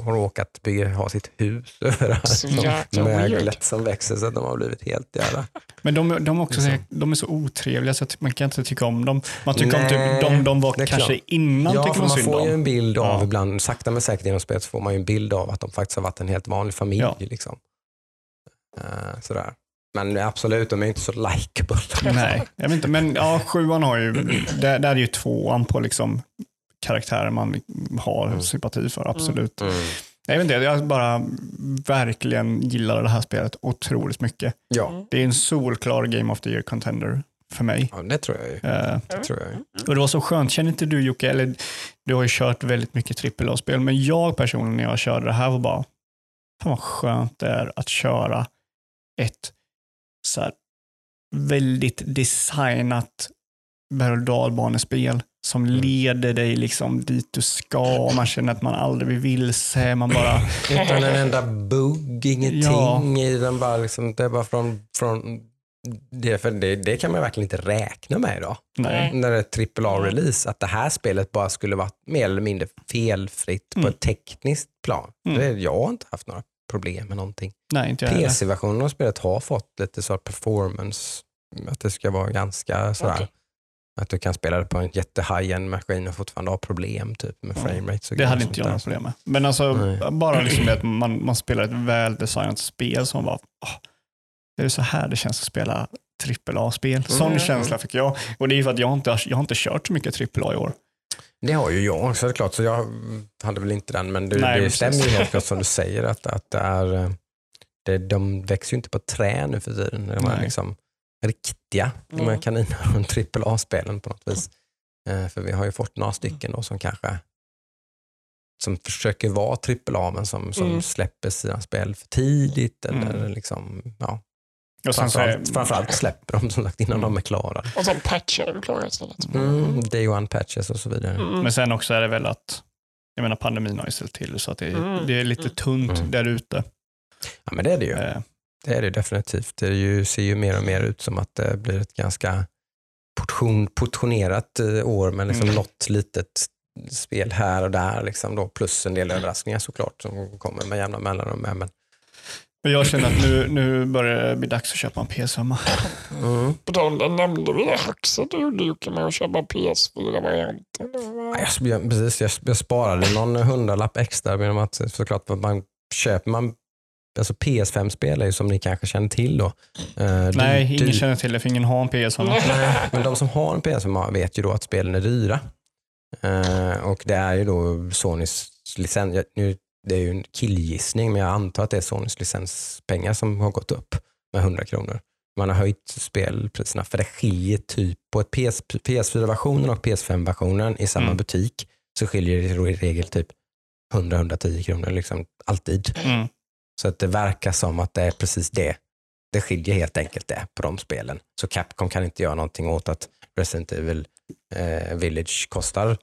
råkat bygga, ha sitt hus över det Så här jäkla möglet som växer så att de har blivit helt jävla... Men de, de, är också, så- Liksom. de är så otrevliga så att man kan inte tycka om dem. Man tycker om Nej, typ, de de var kanske klart. innan Ja, tycker man man synd får ju om. en bild av Ja. ibland, sakta men säkert genom spelet så får man ju en bild av att de faktiskt har varit en helt vanlig familj. Ja. Liksom. Eh, sådär. Men absolut, de är inte så likeable. Nej, jag vet inte. Men ja, sjuan har ju, där, där är ju tvåan på liksom karaktärer man har Mm. sympati för, absolut. Mm. Jag vet inte, jag bara verkligen gillar det här spelet otroligt mycket. Ja. Det är en solklar Game of the Year contender för mig. ja, det tror jag ju. Eh, Det tror jag ju. och det var så skönt, känner inte du Jocke, eller du har ju kört väldigt mycket AAA-spel, men jag personligen när jag körde det här var bara, fan vad skönt det är att köra ett så här väldigt designat berg och dalbanespel som leder dig liksom dit du ska. Och man känner att man aldrig blir vilse. Man bara, Utan en enda bugg, ingenting Ja. i den. Bara liksom, det är bara från, från det, för det, det kan man verkligen inte räkna med idag. nej. När det är triple A-release, att det här spelet bara skulle vara mer eller mindre felfritt på Mm. ett tekniskt plan. Mm. Det, jag har inte haft några problem med någonting. PC-versionen av spelet har fått lite så performance, att det ska vara ganska sådär, Okej. Att du kan spela det på en jätte high-end maskin och fortfarande ha problem typ med Ja. framerate. och Det hade inte jag några problem med. Men alltså, Nej. bara liksom det att man, man spelar ett väldesignat spel som bara, åh, det är så här det känns att spela AAA-spel. Sån Mm. känsla fick jag. Och det är för att jag har inte, jag har inte kört så mycket AAA i år. Det har ju jag, så det är klart. Så jag hade väl inte den, men det, Nej, det stämmer ju helt klart som du säger att, att det är, eh, det, de växer ju inte på trä nu för tiden. De är Nej. liksom riktiga, Mm. kaniner och trippel A-spelen på något vis. Eh, För vi har ju fått några stycken då som kanske som försöker vara trippel A men som, som Mm. släpper sina spel för tidigt. Eller Mm. liksom, ja, Och så framförallt, framförallt släpper de som sagt innan de är klara. Och sen patchar du klara istället. Mm, day one patches och så vidare. Mm. men sen också är det väl att, jag menar pandemin har ju ställt till så att det, är- Mm. det är lite tunt Mm. där ute. Ja, men det är det ju. Eh, Det är det definitivt. Det ju, ser ju mer och mer ut som att det blir ett ganska portion, portionerat eh, år med liksom Mm. något litet spel här och där. Liksom då, plus en del överraskningar såklart som kommer med jämna mellanrum. med, Men, Men jag känner att nu, nu börjar det bli dags att köpa en PS5. mm. På tal om det, nämnde vi det hackset du Jocke med att köpa PS4-varianten? Ja, Jag, jag, precis, jag, jag sparade någon hundralapp extra genom att såklart man köper man Alltså PS5-spel är ju som ni kanske känner till då. eh, Nej, ingen känner till det för ingen har en PS5. Nej, men de som har en PS5 vet ju då att spelen är dyra. Eh, och det är ju då Sonys licens. Nu, det är ju en killgissning, men jag antar att det är Sonys licenspengar som har gått upp med 100 kronor. Man har höjt spelpriserna för det skiljer typ på ett PS, PS4-versionen och PS5-versionen i samma Mm. butik så skiljer det i regel typ 100-110 kronor liksom alltid. Mm. Så att det verkar som att det är precis det. Det skiljer helt enkelt det på de spelen. Så Capcom kan inte göra någonting åt att Resident Evil eh, Village kostar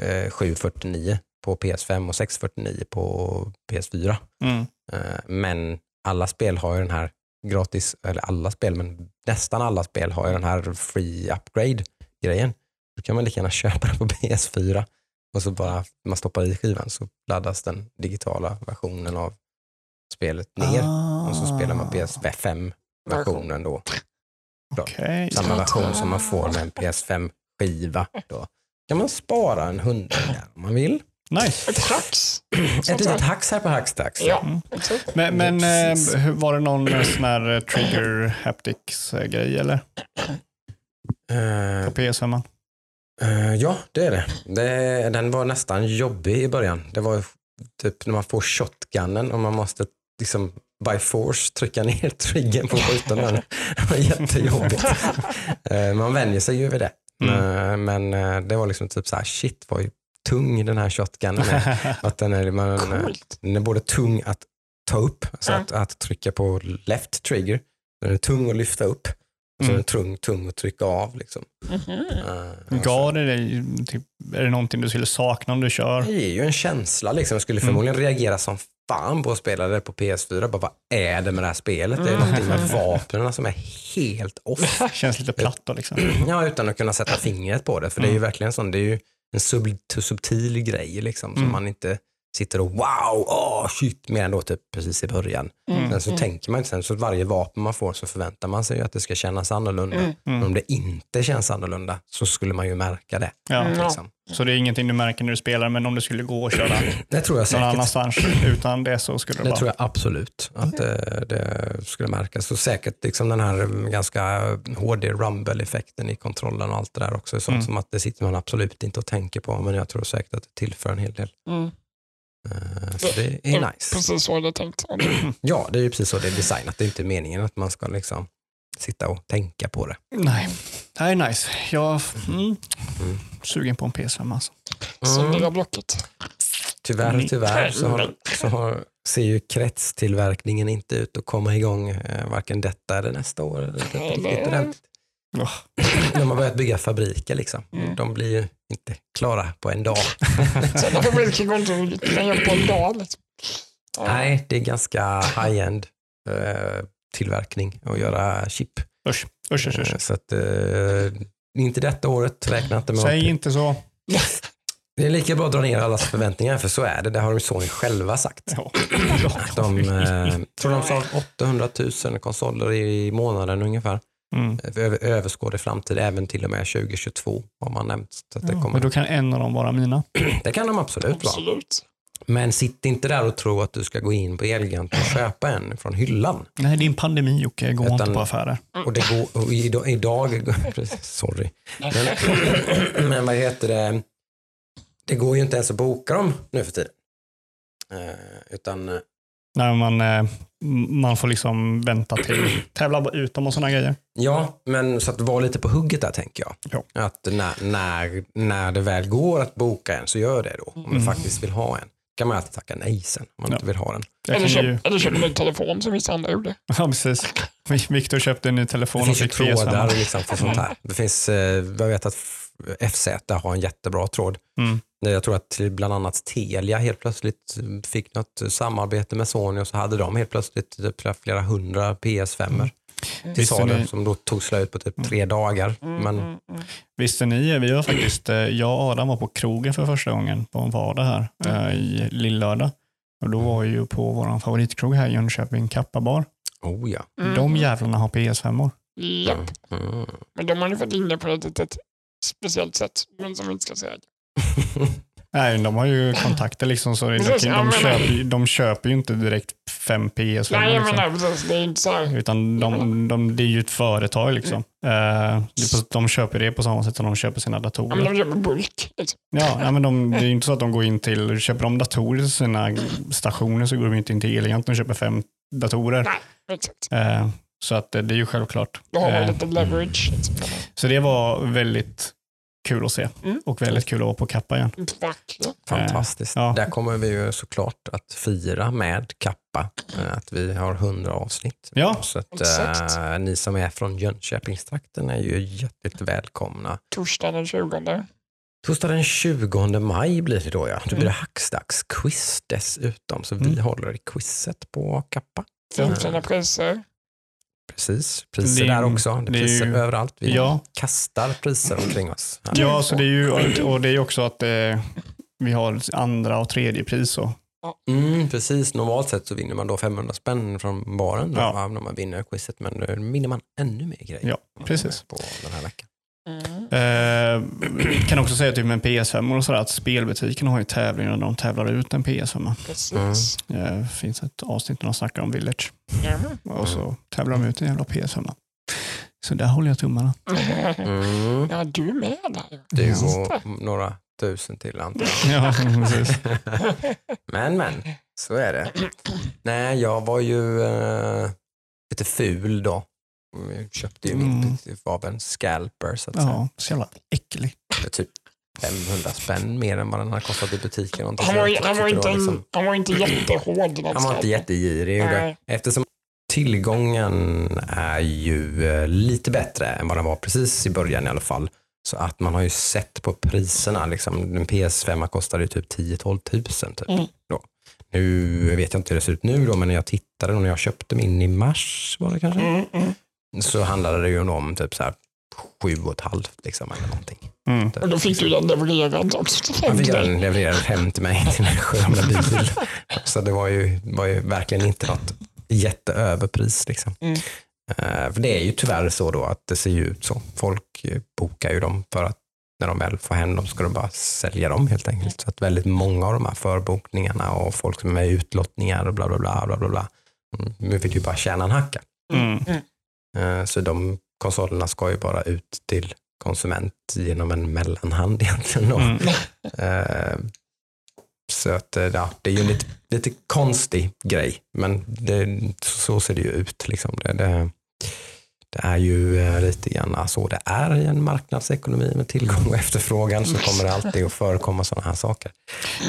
eh, 749 på PS5 och 649 på PS4. Mm. Eh, men alla spel har ju den här gratis, eller alla spel, men nästan alla spel har ju den här free upgrade grejen. Då kan man lika gärna köpa den på PS4 och så bara man stoppar i skivan så laddas den digitala versionen av spelet ner och så spelar man PS5-versionen då. Okej. Samma version som man får med en PS5-skiva. Då kan man spara en hundring där om man vill. Nice. Ett hacks. Ett litet hacks här på Hackstacks. Ja, Mm. exakt. Men, men eh, var det någon eh, sån här eh, trigger haptics-grej eller? Eh, På PS5? Eh, ja, det är det. det. Den var nästan jobbig i början. Det var typ när man får shotgunnen och man måste liksom by force trycka ner triggern på den. Det var jättejobbigt. Eh, man vänjer sig ju vid det. Mm. Eh, Men eh, det var liksom typ så här, shit vad tung den här shotgunnen är. Att den, är, man, Coolt. den är både tung att ta upp, alltså Mm. att, att trycka på left trigger. Den är tung att lyfta upp. Och så är Mm. den tung, tung att trycka av. Liksom. Eh, Gav det dig, typ, är det någonting du skulle sakna om du kör? Det ger ju en känsla. Liksom. Jag skulle förmodligen reagera som fan på att spela det på PS4. Bara, vad är det med det här spelet? Det är någonting med vapnen som är helt off. Känns lite platt då liksom. Ja, utan att kunna sätta fingret på det. För det är ju verkligen sån, det är ju en sub, subtil grej liksom, som Mm. man inte sitter och wow, åh shit, mer än då typ precis i början. Mm. Sen så tänker man inte, sen så varje vapen man får så förväntar man sig att det ska kännas annorlunda. Mm. Men om det inte känns annorlunda så skulle man ju märka det. Ja. Mm. Liksom. Så det är ingenting du märker när du spelar, men om du skulle gå och köra Det tror jag någon säkert. annanstans utan det så skulle det, Det vara. tror jag absolut att det, det skulle märkas. Så säkert liksom den här ganska HD rumble-effekten i kontrollen och allt det där också. Sånt Mm. som att det sitter man absolut inte och tänker på. Men jag tror säkert att det tillför en hel del. Eh, Så det är Ja, nice. Precis så är det tänkt. Ja, det är ju precis så det är designat. Det är inte meningen att man ska liksom sitta och tänka på det. Nej, det här är nice. Jag mm, Mm. sugen på en PS5 alltså. Så Mm. lilla blocket. Tyvärr, tyvärr så, har, så har, ser ju kretstillverkningen inte ut att komma igång eh, varken detta eller nästa år. Eller Eller- riktigt ordentligt. Åh, De har börjat bygga fabriker liksom. Mm. De blir ju inte klara på en dag. Sådana fabriker går inte att kan göra på en dag. Liksom. Ja. Nej, det är ganska high-end eh, tillverkning att göra chip. Usch, usch, usch. usch. Eh, Så att, eh, inte detta året, räkna inte med Säg något. inte så. Det är lika bra att dra ner allas förväntningar, för så är det. Det har de Sony själva sagt. Ja. De, eh, tror de sa 800 000 konsoler i månaden ungefär. Mm. Över, överskådlig framtid, även till och med 2022 har man nämnt. Så att det, Ja, kommer, men då kan en av dem vara mina. det kan de absolut vara. Absolut. Men sitt inte där och tro att du ska gå in på Elgiganten och köpa en från hyllan. Nej, det är en pandemi Jocke, Utan- inte på affärer. Och det går, och idag, idag sorry. Men, men vad heter det? Det går ju inte ens att boka dem nu för tiden. Eh, utan, eh, När man, eh, man får liksom vänta till tävla ut dem och sådana grejer. ja, men så att vara lite på hugget där tänker jag. Ja. Att när, när, när det väl går att boka en så gör det då. Om du faktiskt vill ha en. kan man alltid tacka nej sen om man Mm. Ja. inte vill ha den. Eller kan ju, köp, eller köp en ny telefon som vissa andra gjorde. ja, precis. Viktor köpte en ny telefon Det och finns fick PS5. trådar liksom för sånt här. Det finns, eh, jag vet att FZ har en jättebra tråd. Mm. Jag tror att till bland annat Telia helt plötsligt fick något samarbete med Sony och så hade de helt plötsligt typ flera hundra PS5 Mm. till Visste salu ni- som då tog slut på typ tre dagar. Mm, Men Visste ni, vi har faktiskt, eh, jag och Adam var på krogen för första gången på en vardag här eh, i Lillördag. Och då var vi ju på vår favoritkrog här i Jönköping, Kappa bar. oh ja. Mm. De jävlarna har PS5-or. Japp. Mm. Men de har ni fått inne på ett litet speciellt sätt, men som vi inte ska säga. Nej, de har ju kontakter liksom så det, Precis, de, ja, de, men- köper, de köper ju inte direkt fem PS5. Nej, liksom. menar precis. Det är inte så. Utan de, de, det är ju ett företag liksom. Eh, är på, de köper det på samma sätt som de köper sina Ja, men datorer. de köper bulk. Liksom. Ja, men de, det är ju inte så att de går in till, köper de datorer till sina stationer så går de inte in till Elgiganten och köper fem datorer. Nej, exakt. Eh, så att det, det är ju självklart. Då har man Eh, lite leverage. Liksom. så det var väldigt kul att se Mm. och väldigt kul att vara på Kappa igen. Verkligen. Fantastiskt. ja. Där kommer vi ju såklart att fira med Kappa eh, att vi har 100 avsnitt. Ja. Så att, Exakt. eh, ni som är från Jönköpingstrakten är ju hjärtligt välkomna. Torsdag den 20. Torsdag den 20 maj blir det då ja. Då blir det Mm. Hackstacks-quiz dessutom. Så vi Mm. håller i quizet på Kappa. Fint fina priser. Precis, priser är- där också. Det det är priser ju- överallt. Vi Ja. kastar priser omkring oss. här. Ja, så det är ju och det är ju också att eh, vi har andra och tredje pris. Och, Mm, precis, normalt sett så vinner man då 500 spänn från baren då, Ja. ja. när man vinner quizet. Men nu vinner man ännu mer grejer ja, precis. på den här veckan. Mm. Eh, kan också säga typ med PS5 och sådär att spelbutiken har ju tävlingar där de tävlar ut en PS5. Precis. Det finns ett avsnitt där de snackar om Village Mm. och så tävlar de ut en jävla PS5. Så där håller jag tummarna. Mm. Ja, du är med där. Det. några tusen till antar jag. Ja, precis. Men men, så är det. Nej, jag var ju eh, lite ful då. Jag köpte ju Mm. min av en scalper så att säga. Ja, så jävla äcklig. Typ 500 spänn mer än vad den hade kostat i butiken. Han var, han, var inte, det liksom- han var inte jättehård. den Han var inte jättegirig. Eftersom tillgången är ju eh, lite bättre än vad den var precis i början i alla fall. Så att man har ju sett på priserna. Liksom, en PS5 kostade ju typ 10-12 tusen. Typ, Mm. då. Nu vet jag inte hur det ser ut nu då, men när jag tittade och när jag köpte min i mars var det kanske. Mm, mm. Så handlade det ju om typ så här sju och ett halvt liksom, eller någonting. Mm. Och då fick du den levererad också. Jag fick den levererad hem till mig till en sköna bil. Så det var ju, var ju verkligen inte något jätteöverpris. Liksom. Mm. Eh, för det är ju tyvärr så då att det ser ju ut så. Folk bokar ju dem för att när de väl får hem dem ska de bara sälja dem helt enkelt. Så att väldigt många av de här förbokningarna och folk som är med i utlottningar och bla bla bla. bla, bla, bla mm, nu vill ju bara tjäna en hacka. Mm. Eh, Så de konsolerna ska ju bara ut till konsument genom en mellanhand egentligen. Mm. Eh, Så att, eh, ja, det är ju en lite, lite konstig grej, men det, så ser det ju ut. Liksom. Det, det, det är ju eh, lite grann så det är i en marknadsekonomi med tillgång och efterfrågan så kommer det alltid att förekomma sådana här saker.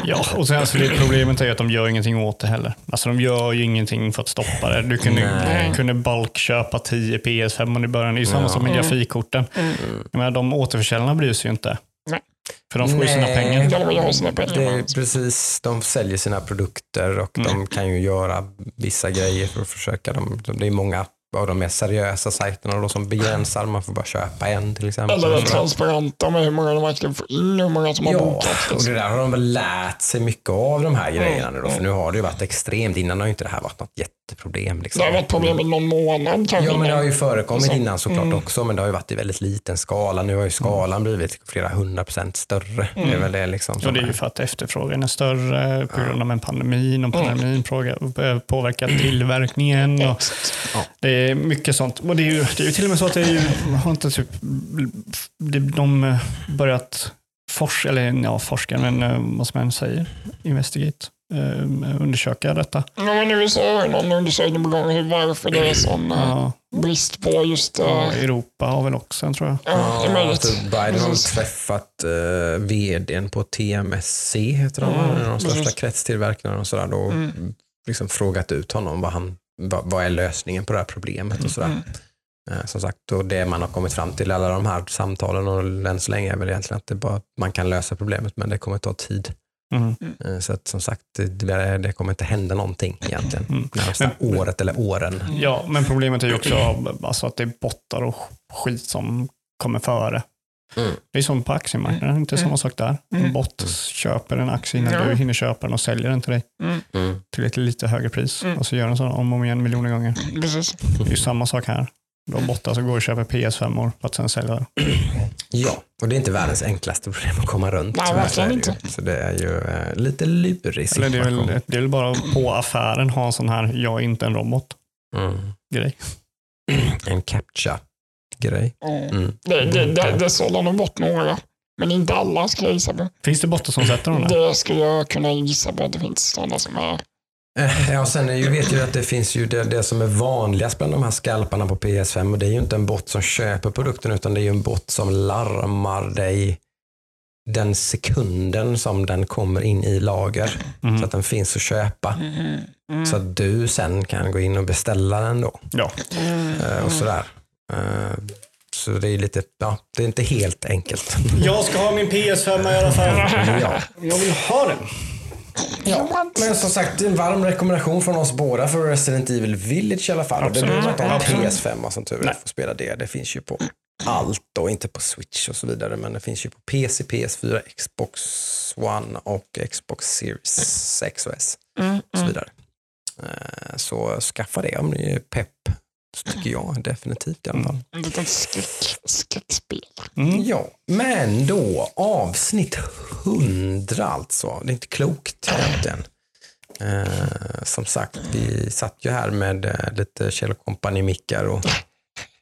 Ja, och sen alltså det problemet är att de gör ingenting åt det heller. Alltså de gör ju ingenting för att stoppa det. Du kunde, Nej. kunde bulkköpa 10 PS5 i början. Det är ju samma Ja. som med grafikkorten. Mm. Jag menar, de återförsäljarna bryr sig ju inte. Nej. För de får ju sina Nej. pengar. De sina är pengar. precis, de säljer sina produkter och de kan ju göra vissa grejer för att försöka. De, det är många av de mer seriösa sajterna då som begränsar, man får bara köpa en till exempel. Eller är transparenta med hur många de verkligen får in, hur många som har Ja, bokat. och det där har de väl lärt sig mycket av de här grejerna nu då, Mm. för nu har det ju varit extremt. Innan har ju inte det här varit något jätteproblem. Liksom. Det har varit problem i någon månad kanske. Ja, men det har ju förekommit Så- innan såklart mm. också, men det har ju varit i väldigt liten skala. Nu har ju skalan blivit flera hundra procent större. Det är väl det liksom. Och det är ju för att efterfrågan är större på grund av en pandemin och pandemin påverkar, påverkar tillverkningen. Och det är mycket sånt. Och det är ju, det är ju till och med så att det är ju, har inte typ, det- de börjat forska, eller ja, forska, men eh, vad som man säger, investigate, eh, undersöka detta. Ja, men i USA har ju någon undersökning på gång hur varför det är sån eh, Ja, brist på just... eh, och Europa har väl också en tror jag. Ja, det är möjligt. alltså Biden har träffat uh, vdn på TMSC, heter de, Mm, de största precis. kretstillverkarna och sådär. Då Mm. liksom frågat ut honom vad, han, vad, är lösningen på det här problemet och sådär. Mm. Eh, Som sagt, och det man har kommit fram till i alla de här samtalen och än så länge är väl egentligen att det bara, man kan lösa problemet men det kommer ta tid. Mm. Eh, Så att som sagt, det, det kommer inte hända någonting egentligen. Mm. Närmsta året eller åren. Ja, men problemet är ju också alltså, att det är bottar och skit som kommer före. Mm. Det är som på aktiemarknaden, inte samma sak där. En Mm. bott köper en aktie innan Ja. du hinner köpa den och säljer den till dig Mm. till ett lite högre pris. Mm. Och så gör den så om och om igen miljoner gånger. Precis. Det är ju samma sak här. Du har bottar som går och köper PS5 för att sen sälja det. Ja, och det är inte världens enklaste problem att komma runt. Nej, verkligen så är det ju. Så det är ju eh, lite lurig Eller det är, väl, det är väl bara på affären ha en sån här, jag är inte en robot-grej. Mm. En captcha-grej. Mm. Mm. Det, det, det, det sållar nog bort några. Men inte alla ska jag gissa på. Finns det bottar som sätter de där? Det skulle jag kunna gissa på att det finns sådana som är... Eh, Ja, sen är ju, vet ju att det finns ju det, det som är vanligast bland de här skalparna på PS5 och det är ju inte en bot som köper produkten utan det är ju en bot som larmar dig den sekunden som den kommer in i lager Mhm. så att den finns att köpa. Mm. Så att du sen kan gå in och beställa den då. Ja. Mm. eh, Och sådär. Eh, Så det är lite, ja, det är inte helt enkelt. Jag ska ha min PS5 i alla fall. ja. Jag vill ha den. Ja. Men som sagt, en varm rekommendation från oss båda för Resident Evil Village i alla fall. Och Det behöver inte ha en Absolut. PS5 som tur är Nej. för att spela det. Det finns ju på allt och inte på Switch och så vidare. Men det finns ju på PC, PS4, Xbox One och Xbox Series X och S Mm. och så vidare. Eh, Så skaffa det om ni är pepp. Tycker jag definitivt i alla fall. En liten skräck, skräckspel. Mm. Ja, men då avsnitt 100 alltså. Det är inte klokt egentligen. Eh, som sagt, vi satt ju här med eh, lite Kjell Company-mickar och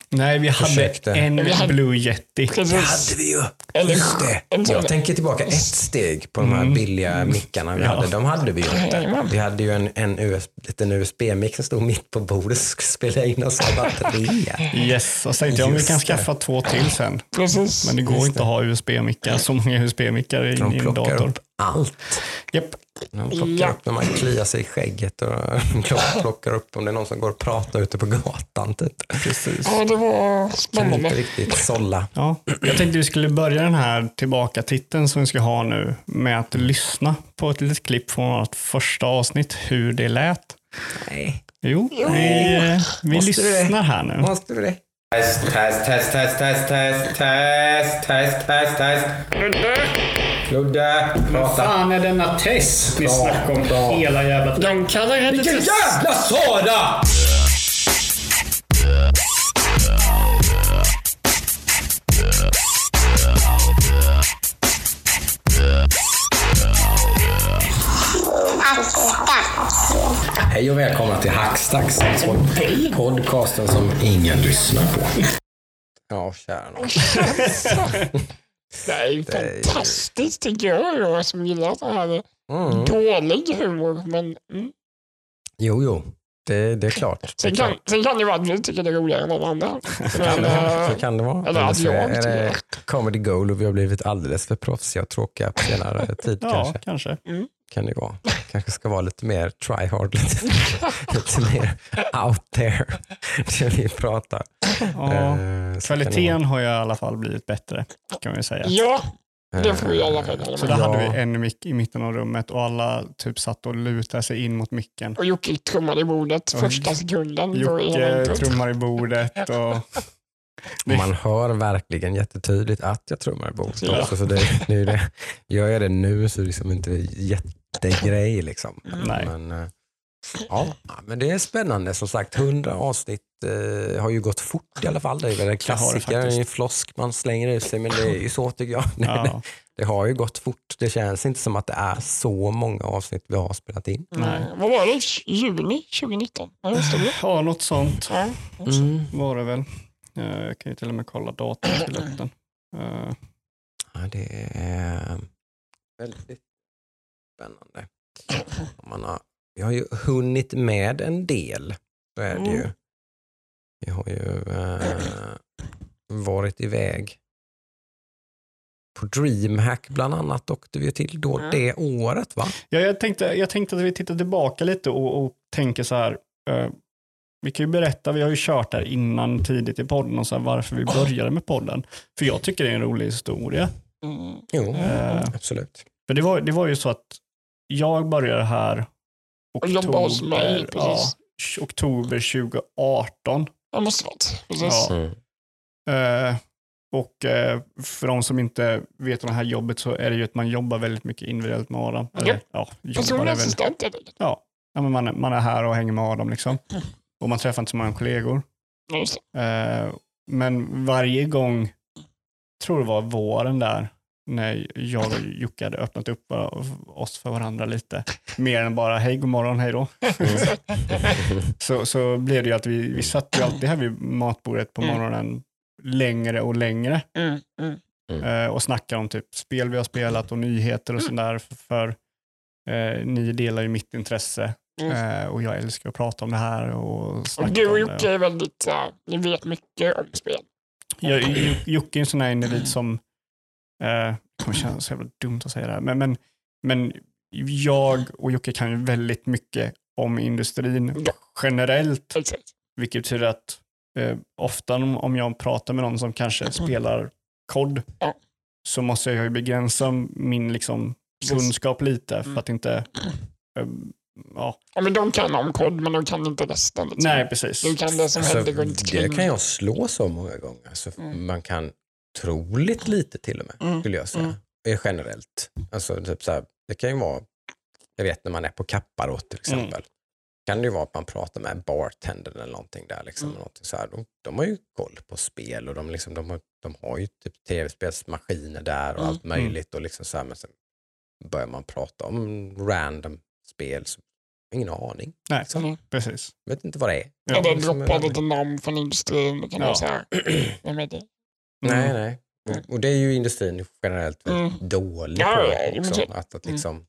Nej, vi hade Försökte. en Vi hade- Blue Yeti. det Precis. hade vi ju. Eller Just det. Jag tänker tillbaka ett steg på de här billiga mickarna vi Ja. hade. De hade vi ju inte. Vi hade ju en, en US, liten USB-mick som stod mitt på bordet och spela in oss av batteri. Yes, och så tänkte jag om vi kan det. skaffa två till sen. Precis. Men det går Just inte att ha USB-mickar, så många USB-mickar i, en plockar dator. upp allt. Japp. De plockar Ja. upp när man kliar sig i skägget och plock- plockar upp om det är någon som går och pratar ute på gatan. Typ. Precis. Ja, det var Kan inte spännande. riktigt sålla. Ja, jag tänkte vi skulle börja den här tillbaka-titeln som vi ska ha nu med att lyssna på ett litet klipp från vårt första avsnitt, hur det lät. Nej, Jo, vi, eh, vi lyssnar här nu. måste du det? Test, test, test, test, test, test, test, test, test, test. Ludde, prata. fan är denna Tess ni snackar om bra. hela jävla De kallar henne Vilken Tess. jävla Sara! Hej och välkomna till Hackstacks, pod- podcasten som ingen lyssnar på. Ja, kära nån. Det är ju fantastiskt tycker jag, jag som gillar så här Mm. dålig humor. Men mm, Jo, jo. Det, det är klart. Sen kan, sen kan det vara att vi tycker det är roligare än någon annan. Kan Men, det, så kan det vara. eller att jag är det comedy goal och vi har blivit alldeles för proffsiga och tråkiga på senare tid Ja, kanske. kanske. Kan det vara. Kanske ska vara lite mer try hard, lite, lite mer out there när vi pratar. Ja. Eh, det Kvaliteten har ju i alla fall blivit bättre kan man ju säga. ja, det får vi i alla fall Så där Ja. hade vi en mick i mitten av rummet och alla typ satt och lutade sig in mot micken. Och Jocke trummade i bordet Och första sekunden. Jocke trummar i bordet och Och Man hör verkligen jättetydligt att jag trummar i bordet Ja. också. Så det, det är det. Gör jag det nu så är det liksom inte jättegrej. Liksom. Nej. Men, eh, ja, men det är spännande. Som sagt, 100 avsnitt eh, har ju gått fort i alla fall. Det är väl en klassiker, en flosk man slänger ut sig, men det är ju så tycker jag. Det, ja, det har ju gått fort. Det känns inte som att det är så många avsnitt vi har spelat in. Nej. Mm. Vad var det? Juni 2019? Ja, just det. ja, något sånt Ja. Mm. var det väl. Eh, Jag kan ju till och med kolla datum till den. Eh, Ja, det är väldigt spännande. Man har, vi har ju hunnit med en del. Så är det ju. Mm. Vi har ju eh, varit iväg på DreamHack bland annat åkte vi till då Mm. det året va? Ja, jag, tänkte, jag tänkte att vi tittar tillbaka lite och, och tänker så här. eh, vi kan ju berätta, vi har ju kört där innan tidigt i podden och så här, varför vi började med podden. För jag tycker det är en rolig historia. Mm. Jo, Eh, absolut. För det var, det var ju så att jag började här oktober, ja, precis. oktober 2018. Det måste varit. Precis. Ja. Mm. Eh, och eh, för de som inte vet om det här jobbet så är det ju att man jobbar väldigt mycket individuellt med Adam. Ja. Eller, ja, Personlig är assistent helt enkelt. ja, ja, men man, är- man är här och hänger med Adam liksom. Och man träffar inte så många kollegor. Ja, det. Eh, men varje gång, tror det var våren där, när jag och Jocke hade öppnat upp oss för varandra lite, mer än bara hej, god morgon, hej då. så, så blev det ju att vi, vi satt ju alltid här vid matbordet på Mm. morgonen längre och längre Mm. Mm. eh, och snackade om typ spel vi har spelat och nyheter och sådär. För, för eh, ni delar ju mitt intresse Mm. eh, och jag älskar att prata om det här och Och du och. Jocke är väldigt, uh, ni vet mycket om spel. Jag, Jocke är en sån här individ som, det kommer kännas så jävla dumt att säga det här, men, men, men jag och Jocke kan ju väldigt mycket om industrin Ja. generellt, Exakt. vilket betyder att eh, ofta om jag pratar med någon som kanske spelar kod Mm. Ja. så måste jag ju begränsa min liksom, kunskap lite för Mm. att inte eh, ja, Ja, men de kan om kod, men de kan inte resten. Liksom. nej precis. Du kan det som Alltså, händer runt det kan jag slå så många gånger. Alltså, Mm. Man kan troligt lite till och med, Mm. skulle jag säga. Mm. Eh, Generellt. Alltså, typ så här, det kan ju vara, jag vet när man är på Kapparåt till Mm. exempel. Kan det ju vara att man pratar med bartendern eller någonting där. Liksom, Mm. någonting så här. De, de har ju koll på spel och de, liksom, de, har, de har ju typ tv-spelsmaskiner där och Mm. allt möjligt. Och liksom så här, men sen börjar man prata om random spel så ingen aning. Nej, Liksom. Mm. precis. Vet inte vad det är. Ja, det liksom, droppar eh, lite namn från industrin. Det kan Ja. här. Vem är det? Nej, Mm. nej. Och det är ju industrin generellt väldigt dålig på. också. men- Att, att Mm. liksom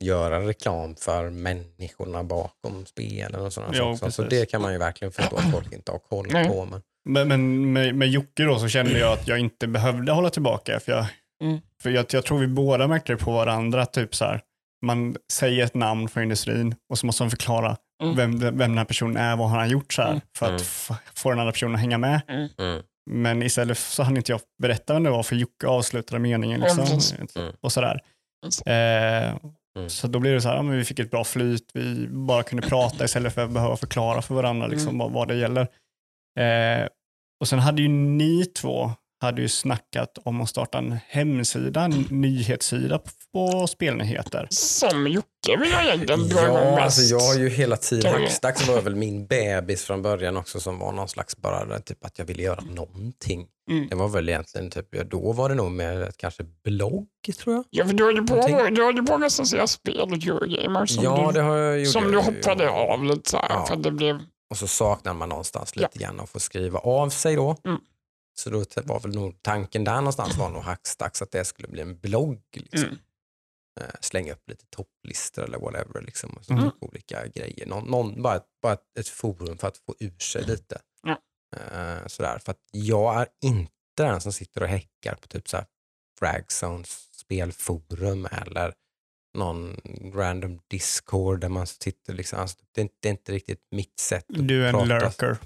göra reklam för människorna bakom spelen och sådana Ja, saker. Så det kan man ju verkligen förstå att folk inte har koll Nej. på. Men, Men, men med, med Jocke då så kände jag att jag inte behövde hålla tillbaka. För jag, Mm. för jag, jag tror vi båda märkte det på varandra. Typ så här, man säger ett namn för industrin och så måste man förklara Mm. vem, vem den här personen är, vad han har gjort så här, Mm. för att Mm. få den andra personen att hänga med. Men istället så hann inte jag berätta vem det var för Jocke avslutade meningen. Liksom. Mm. och sådär. Eh, Mm. Så då blev det så här, ja, men vi fick ett bra flyt, vi bara kunde prata istället för att behöva förklara för varandra liksom, Mm. vad, vad det gäller. Eh, och sen hade ju ni två hade ju snackat om att starta en hemsida, en nyhetssida på, spelnyheter. Som Jocke vill jag egentligen dra igång Ja, mest. alltså jag har ju hela tiden, jag- Hackstacks var väl min bebis från början också som var någon slags bara typ att jag ville göra någonting. Mm. Det var väl egentligen typ, ja, då var det nog mer kanske blogg tror jag. Ja, för du höll ju på, du höll ju på att recensera spel och Eurogamer som, ja, du, det har jag gjort. som du hoppade av lite så här, Ja. för att det blev... Och så saknar man någonstans lite grann att få skriva av sig då. Mm. Så då var väl nog tanken där någonstans var nog Hackstacks att det skulle bli en blogg. Liksom. Mm. eh, slänga upp lite topplistor eller whatever. Liksom, så Mm. olika grejer. Någon, någon, bara, ett- bara ett, forum för att få ur sig lite. Ja. Eh, sådär. För att jag är inte den som sitter och häckar på typ så här Fragzones spelforum eller någon random discord där man sitter liksom, alltså, det, är inte, det är inte riktigt mitt sätt att Du är en prata. lurker.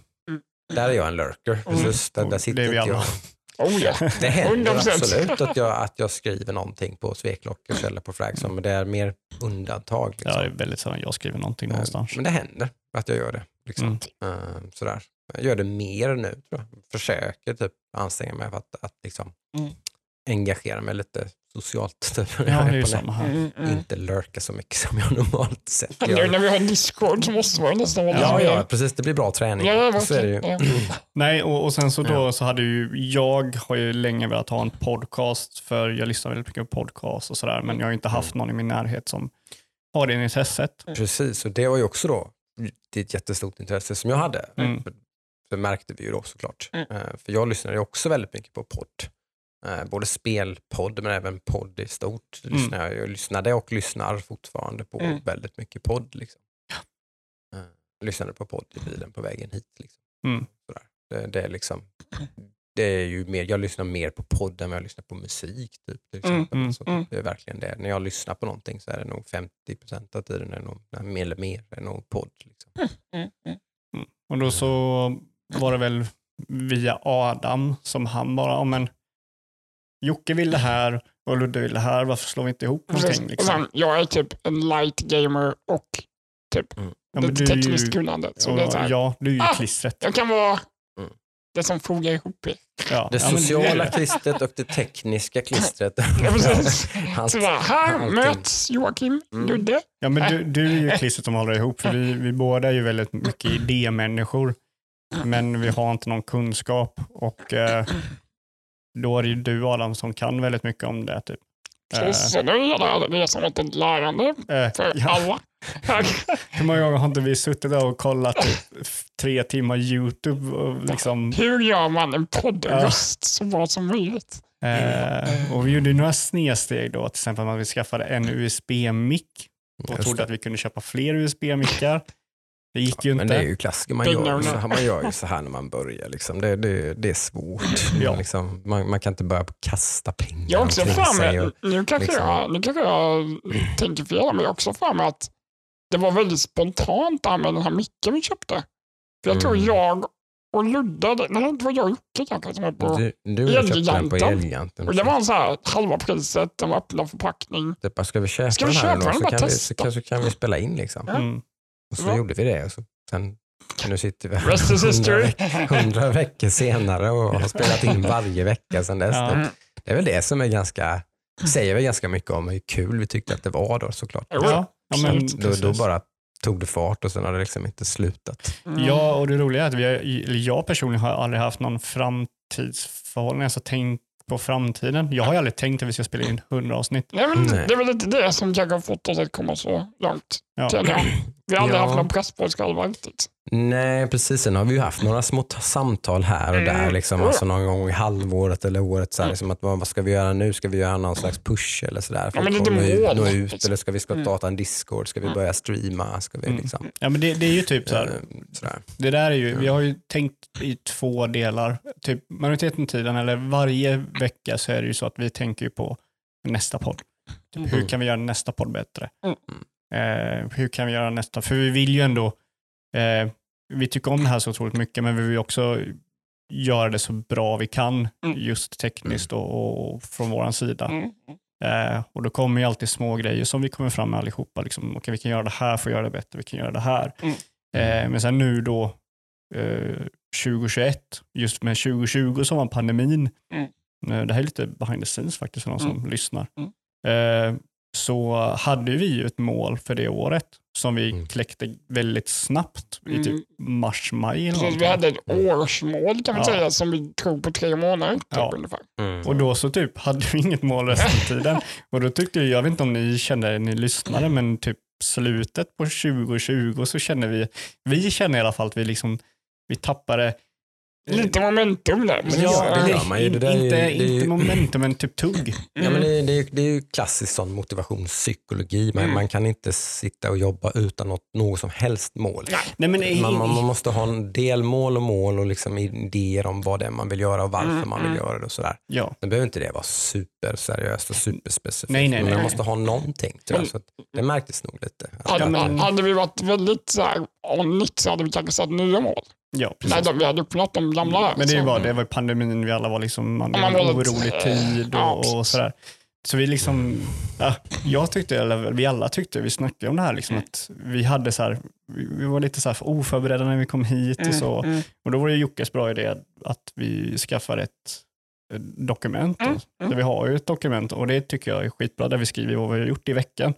Där är jag en lurker. Mm. Precis, där, där Och sitter det är vi alla. jag. Oh ja. Det händer 100%. absolut att jag, att jag skriver någonting på Sveklockers eller på Fragzone, men det är mer undantag. Liksom. Ja, det är väldigt sällan jag skriver någonting någonstans. Men det händer att jag gör det. Liksom. Mm. Eh, sådär. Jag gör det mer nu, tror jag. Försöker typ anstränga mig för att, att liksom Mm. engagera mig lite socialt. Ja, det är samma här. Mm, mm. Inte lurka så mycket som jag normalt sett Nu gör. när vi har Discord så måste man nästan vara Ja, ja, precis. Det blir bra träning. Ja, så är det ju. Nej, och, och sen så då Ja. så hade ju, jag har ju länge velat ha en podcast för jag lyssnar väldigt mycket på podcast och sådär, men jag har inte haft någon i min närhet som har det intresset. Precis, och det var ju också då det är ett jättestort intresse som jag hade. Mm. För, för märkte vi ju då såklart. Mm. Eh, För jag lyssnade ju också väldigt mycket på podd. Eh, Både spelpodd men även podd i stort. Mm. Lyssnade jag, lyssnade och lyssnar fortfarande på Mm. väldigt mycket podd. Liksom. Eh, Jag lyssnade på podd i bilen på vägen hit. Liksom. Mm. Sådär. Det, det, är liksom, det är ju mer, jag lyssnar mer på podd än vad jag lyssnar på musik. Typ, till Mm, exempel. mm, Så mm. Det är verkligen det. När jag lyssnar på någonting så är det nog 50% av tiden, är det nog, mer eller mer, är nog podd. Liksom. Mm. Och då så var det väl via Adam som han bara, ja men Jocke vill det här och Ludde vill det här, varför slår vi inte ihop någonting? Och Liksom? sen, jag är typ en light gamer och typ Ja, men lite du är ju- tekniskt kunnande. Så det är så här, Ja, du är ju Ah! klistret. Jag kan vara Mm. det som fogar ihop. Ja. Det ja, men sociala det- klistret och det tekniska klistret. Ja. Allt- Så där, här allting. möts Joakim, Mm. Ludde. Ja, men du, du är ju klistret som håller ihop, för vi, vi båda är ju väldigt mycket idémänniskor, men vi har inte någon kunskap och eh, då är det ju du Adam som kan väldigt mycket om det. Typ. Precis, så nu är det, det är som ett lärande Eh, för ja, alla. hur många gånger har inte vi suttit där och kollat typ, tre timmar YouTube och liksom Hur gör man en poddröst så bra som möjligt? Eh, och vi gjorde några snedsteg då, till exempel att vi skaffade en USB-mick och Just trodde det. att vi kunde köpa fler USB-mickar. Det gick ju Men inte. det är ju klassiker, man gör, så här, man gör ju så här när man börjar. Liksom. Det, det, det är svårt. Ja. Man, liksom, man, man kan inte börja kasta pengar Jag också för sig mig, och- nu kanske, liksom- jag, nu kanske jag tänker fel, men jag har också för mig att det var väldigt spontant det här med den här micken vi köpte. För jag tror Mm. jag och Ludde, det- nej det var jag och Jocke kanske som var på, Du, du Elgiganten. Och det var så här halva priset, den var öppen förpackning. Typ, bara, ska vi köpa Ska vi den här köpa den? Så Bara kan, vi, så, kan, så kan vi spela in. Liksom. Ja. Mm. Och så Ja. gjorde vi det. Och så, sen, nu sitter vi is hundra, history. veck- hundra veckor senare och har spelat in varje vecka sedan dess. Ja. Det är väl det som är ganska, säger väl ganska mycket om hur kul vi tyckte att det var då såklart. Ja, ja, men. Då, då bara tog det fart och sen har det liksom inte slutat. Mm. Ja, och det roliga är att vi har, jag personligen har aldrig haft någon framtidsförhållning, alltså tänkt på framtiden. Jag har ju aldrig tänkt att vi ska spela in 100 avsnitt. Nej, men Nej. Det är väl inte det som kanske har fått oss att komma så långt. Ja. Vi har aldrig Ja. haft någon press på oss själva riktigt. Nej, precis. Sen har vi ju haft några små samtal här och där, Mm. liksom, alltså någon gång i halvåret eller året. Så här, liksom, att, vad, ska vi göra nu? Ska vi göra någon slags push eller sådär? Ja, men lite nå ut, mål, nå ut eller ska vi Mm. starta en Discord? Ska vi börja streama? Ska vi Mm. liksom, Ja, men det, det är ju typ så här, eh, sådär. det där är ju, vi har ju tänkt i två delar. Typ majoriteten av tiden, eller varje vecka så är det ju så att vi tänker på nästa podd. Typ, hur Mm. kan vi göra nästa podd bättre? Mm. Eh, hur kan vi göra nästa? För vi vill ju ändå, eh, vi tycker om det här så otroligt mycket, men vi vill också göra det så bra vi kan, Mm. just tekniskt och, och från vår sida. Mm. Eh, och då kommer ju alltid små grejer som vi kommer fram med allihopa. Liksom, Okej, vi kan göra det här för att göra det bättre, vi kan göra det här. Mm. Eh, men sen nu då, eh, 2021, just med 2020 som var pandemin, Mm. eh, det här är lite behind the scenes faktiskt för de som lyssnar, eh, så hade vi ju ett mål för det året som vi Mm. kläckte väldigt snabbt i typ Mm. mars, maj eller Precis, vi hade ett årsmål kan man Ja. säga som vi tog på tre månader. Typ, Ja. ungefär. Mm. Och då så typ hade vi inget mål resten av tiden. Och då tyckte jag, jag vet inte om ni kände, ni lyssnade, men typ slutet på 2020 så kände vi, vi känner i alla fall att vi liksom, vi tappade Lite momentum där. Men ja, det gör man ju. Det där är ju- inte, det är ju- inte momentum, men typ tugg. Ja, men det, det, är- det är ju klassisk sån motivationspsykologi. Men Mm. Man kan inte sitta och jobba utan något, något som helst mål. Nej, men, Man, man, man måste ha en delmål och mål och liksom idéer om vad det är man vill göra och varför Mm, man vill göra det. och sådär. ja. Nu behöver inte det vara superseriöst och superspecifikt. Nej, nej, men nej, man nej. måste ha någonting. Tror jag, så att det märktes nog lite. Hade, Ja, men- hade vi varit väldigt så här, on it så hade vi kanske satt nya mål. Ja, precis. Nej, de, vi hade uppnått de gamla. där. Men det är ju Så- bara, det var ju pandemin, vi alla var liksom, man, Ja, man en orolig tid ja, och, och precis. sådär. Så vi liksom, ja, jag tyckte, eller vi alla tyckte, vi snackade om det här, liksom, Mm. att vi hade så här, vi, vi var lite så här oförberedda när vi kom hit och så. Mm, Och då var det Jockes bra idé att vi skaffar ett eh, dokument. Då. Mm, mm. Där vi har ju ett dokument och det tycker jag är skitbra, där vi skriver vad vi har gjort i veckan.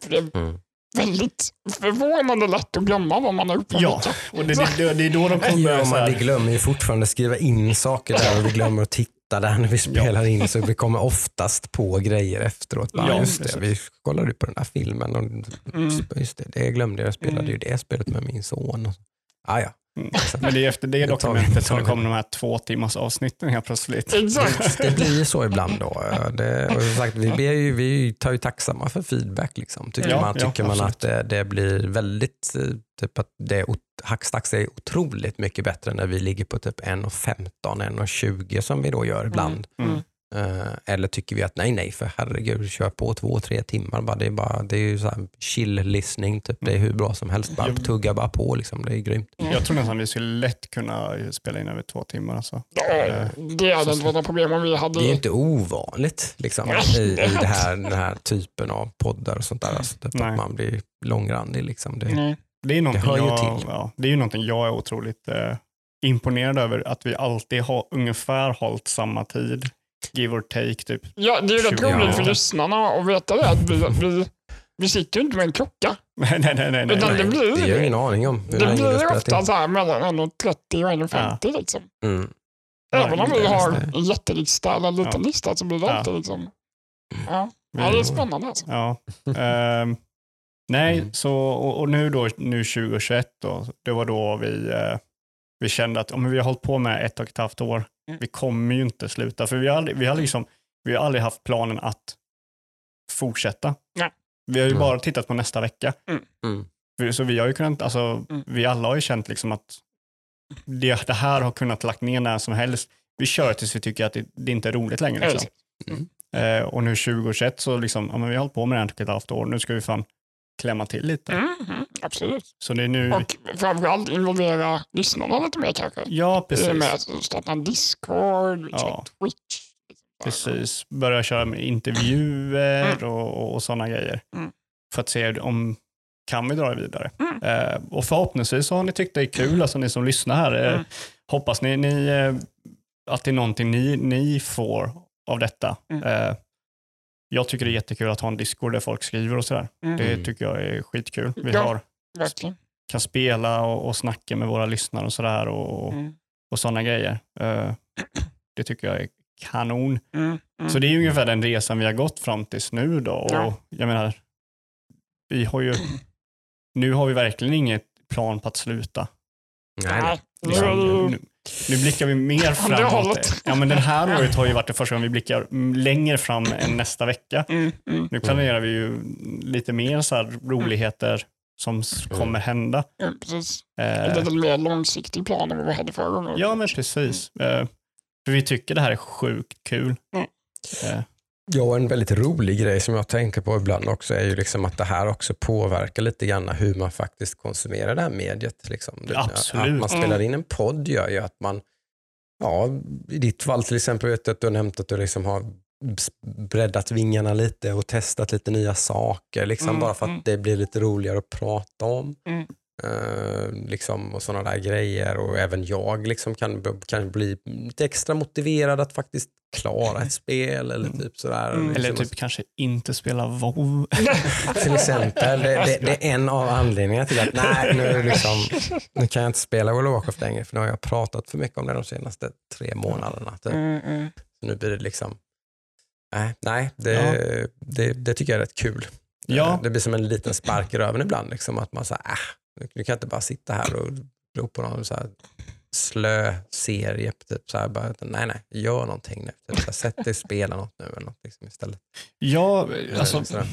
För det är Mm. väldigt förvånande lätt att glömma vad man har gjort Ja, och det, det, det, det är då de kommer Ja, men vi glömmer ju fortfarande skriva in saker där och vi glömmer att titta där när vi spelar in så vi kommer oftast på grejer efteråt. Bara, Ja, just det, vi kollade på den här filmen och Mm. just det, det glömde jag. Jag spelade ju det spelet med min son. Och, ah, ja. Mm. Men det är efter det dokumentet som det kommer de här två timmars avsnitten helt plötsligt. Exakt. Det blir så ibland då. Det, och som sagt, vi, ber ju, vi tar ju tacksamma för feedback. Liksom. Tycker Ja, man, ja, tycker man att det, det blir väldigt, eh, typ att det Hackstacks är otroligt mycket bättre när vi ligger på typ 1.15, 1.20 som vi då gör ibland. Mm. Eh, eller tycker vi att nej, nej, för herregud, kör på två, tre timmar. Bara, det, är bara, det är ju så här chill listening, typ. det är hur bra som helst. Bara Jag- tugga bara på, liksom. det är grymt. Jag tror nästan vi skulle lätt kunna spela in över två timmar. Alltså. Ja, det hade inte varit något problem om vi hade... Det är ju inte ovanligt liksom, i, i det här, den här typen av poddar och sånt där. Alltså, typ att man blir långrandig. Liksom. Det, Nej. Det är någonting hör ju jag, till. ja, det är ju någonting jag är otroligt eh, imponerad över, att vi alltid har ungefär hållit samma tid, give or take. Typ. Ja, det är ju rätt Ja. roligt för lyssnarna att veta det. Att vi, vi, vi sitter ju inte med en klocka. nej, nej, nej. nej, Utan nej. det blir, det har jag ingen aning om. det har blir ofta in. så här mellan 1.30 och 1.50 liksom. Mm. Även om vi det har det. en jättelista eller en liten Ja. lista så blir det Ja. alltid liksom... Ja, ja det är spännande alltså. Ja. Ehm, nej, Mm. så, och, och nu då, nu 2021, då, det var då vi, eh, vi kände att om vi har hållit på med ett och ett halvt år. Vi kommer ju inte sluta. För vi har aldrig, vi har liksom, vi har aldrig haft planen att fortsätta. Nej. Vi har ju Mm. bara tittat på nästa vecka. Mm. Så vi har ju kunnat, alltså, Mm. vi alla har ju känt liksom att det, det här har kunnat lagt ner när som helst. Vi kör tills vi tycker att det, det inte är roligt längre. Liksom. Eh, och nu 2021 så liksom, ja, men vi har hållit på med det här ett och ett halvt år, nu ska vi fan klämma till lite. Mm, mm, absolut. Så det är nu, Och framförallt involvera lyssnarna lite mer kanske. ja Det är precis, med att starta en Discord, Ja. Twitch. liksom. precis. Börja köra med intervjuer och, och, och sådana grejer. Mm. För att se om kan vi dra det vidare. Mm. Eh, och förhoppningsvis så har ni tyckt det är kul, alltså ni som lyssnar här. Eh, Mm. Hoppas ni, ni eh, att det är någonting ni, ni får av detta. Mm. Eh, jag tycker det är jättekul att ha en Discord där folk skriver och sådär. Mm. Det tycker jag är skitkul. Vi Ja. har, Verkligen. kan spela och, och snacka med våra lyssnare och sådär och, Mm. och sådana grejer. Eh, det tycker jag är kanon. Mm. Mm. Så det är ju ungefär den resan vi har gått fram tills nu då. Och Ja. Jag menar, vi har ju, nu har vi verkligen inget plan på att sluta. Nej, Liksom, ju- nu, nu blickar vi mer framåt. Ja, men den här året har ju varit det första gången vi blickar mm, längre fram än nästa vecka. Mm. Mm. Nu planerar vi ju lite mer så här roligheter som Mm. kommer hända. Ja, precis. Eh, Det är en mer långsiktig plan än vad vi hade förra gången. ja, men precis. Eh, för vi tycker det här är sjukt kul. Mm. Eh, Ja, och en väldigt rolig grej som jag tänker på ibland också är ju liksom att det här också påverkar lite grann hur man faktiskt konsumerar det här mediet. Liksom. Absolut. Att man spelar in en podd gör ju att man, ja, i ditt fall till exempel vet jag att du har nämnt att du liksom har breddat vingarna lite och testat lite nya saker. Liksom Mm, bara för att mm. det blir lite roligare att prata om. Mm. Eh, liksom, och sådana där grejer. Och även jag liksom kan, kan bli lite extra motiverad att faktiskt klara ett spel. Eller typ sådär. Mm. Liksom, eller typ kanske inte spela WoW. till exempel. Det, det, det är en av anledningarna till att nej, nu, är det liksom, nu kan jag inte spela World of Warcraft längre för nu har jag pratat för mycket om det de senaste tre månaderna. Typ. Mm, mm. Så nu blir det liksom, nej, nej det, Ja. det, det tycker jag är rätt kul. Ja. Eh, Det blir som en liten spark i röven ibland. Liksom, att man säger, äh, nu kan jag inte bara sitta här och glo på någon så här slö serie. Typ så här, bara, nej, nej, gör någonting nu. Typ, så här, sätt dig och spela något nu eller något liksom, istället. Ja, alltså, Så där.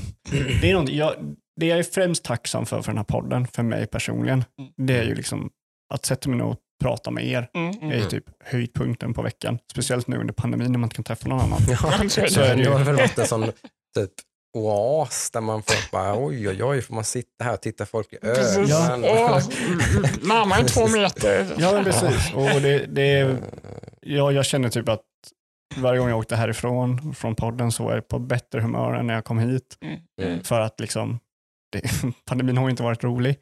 det, är något, jag, det jag är främst tacksam för för den här podden, för mig personligen, det är ju liksom att sätta mig ner och prata med er. Mm, är mm. ju typ höjdpunkten på veckan. Speciellt nu under pandemin när man inte kan träffa någon annan. Ja, Så är det. Så är det har väl varit en sån typ oas där man får bara oj oj oj får man sitta här och titta folk i ögonen. Åh, närmare två meter. Ja, men precis. Och det, det är, ja, jag känner typ att varje gång jag åkte härifrån från podden så var jag på bättre humör än när jag kom hit. Mm, Mm. För att liksom, det, pandemin har ju inte varit rolig.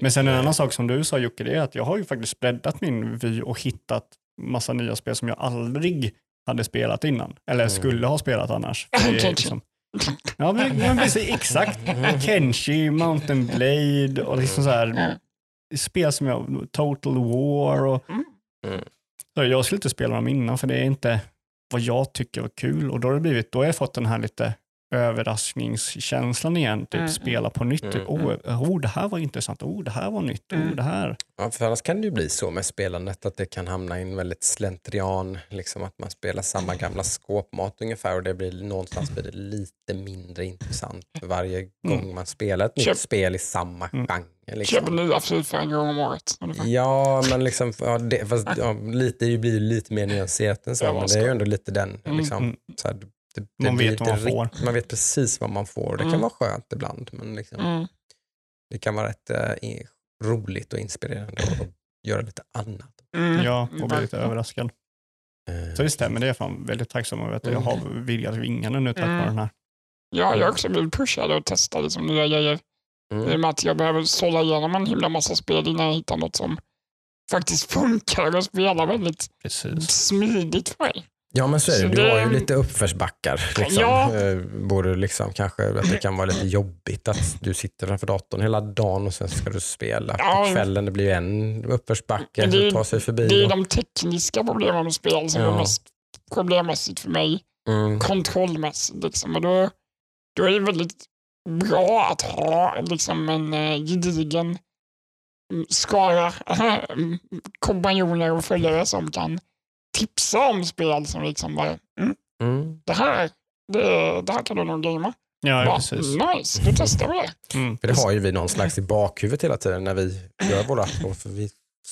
Men sen en annan sak som du sa Jocke, det är att jag har ju faktiskt breddat min vy och hittat massa nya spel som jag aldrig hade spelat innan. Eller Mm. skulle ha spelat annars. Liksom, ja, men, men precis, exakt. Kenshi, Mountain Blade och liksom så här, spel som jag, Total War och Mm. Mm. jag skulle inte spela dem innan för det är inte vad jag tycker var kul och då har det blivit, då har jag fått den här lite överraskningskänslan igen, typ Mm. spela på nytt. Typ, Mm. oh, oh, det här var intressant, oh, det här var nytt, oh, Mm. det här. Ja, för annars kan det ju bli så med spelandet att det kan hamna i en väldigt slentrian, liksom att man spelar samma gamla skåpmat ungefär och det blir någonstans blir det lite mindre intressant varje gång man spelar ett Köp- nytt spel i samma Mm. genre. Köper Liksom. nya Fifa en gång om året. Ja, men liksom, ja, det, fast, ja, lite, det blir ju lite mer nyanserat än så, Ja, men det är ju ändå lite den. Mm, Liksom, mm. så här, det, det Man vet vad man får. Man vet precis vad man får. Det kan Mm. vara skönt ibland, men liksom, Mm. det kan vara rätt eh, roligt och inspirerande och göra lite annat. Mm. Ja, och bli lite överraskad. Eh, Så det stämmer, det är jag fan väldigt tacksam över att jag Mm. har vidgat vingarna nu tack Mm. vare den här. Ja, jag har också blivit pushad och testa liksom nya grejer. I och mm. med att jag behöver sålla igenom en himla massa spel innan jag hittar något som faktiskt funkar och spelar väldigt Precis. smidigt för mig. Ja men så är det. Du det- har ju lite uppförsbackar. Liksom. Ja. Eh, Både liksom, kanske att det kan vara lite jobbigt att du sitter framför datorn hela dagen och sen ska du spela Ja. på kvällen. Det blir ju en uppförsbacke att ta sig förbi. Det är och- de tekniska problemen med spel som Ja. är mest problemmässigt för mig. mm. Kontrollmässigt liksom. Och då, då är det väldigt bra att ha liksom en eh, gedigen mm, skara mm, kompanjoner och följare som kan tipsa om spel som liksom bara, mm, Mm. det här, det, det här kan du nog gamea. Ja, Bara, precis. Nice, då testar vi det. Mm. För det har ju vi någon slags i bakhuvudet hela tiden när vi gör våra för vi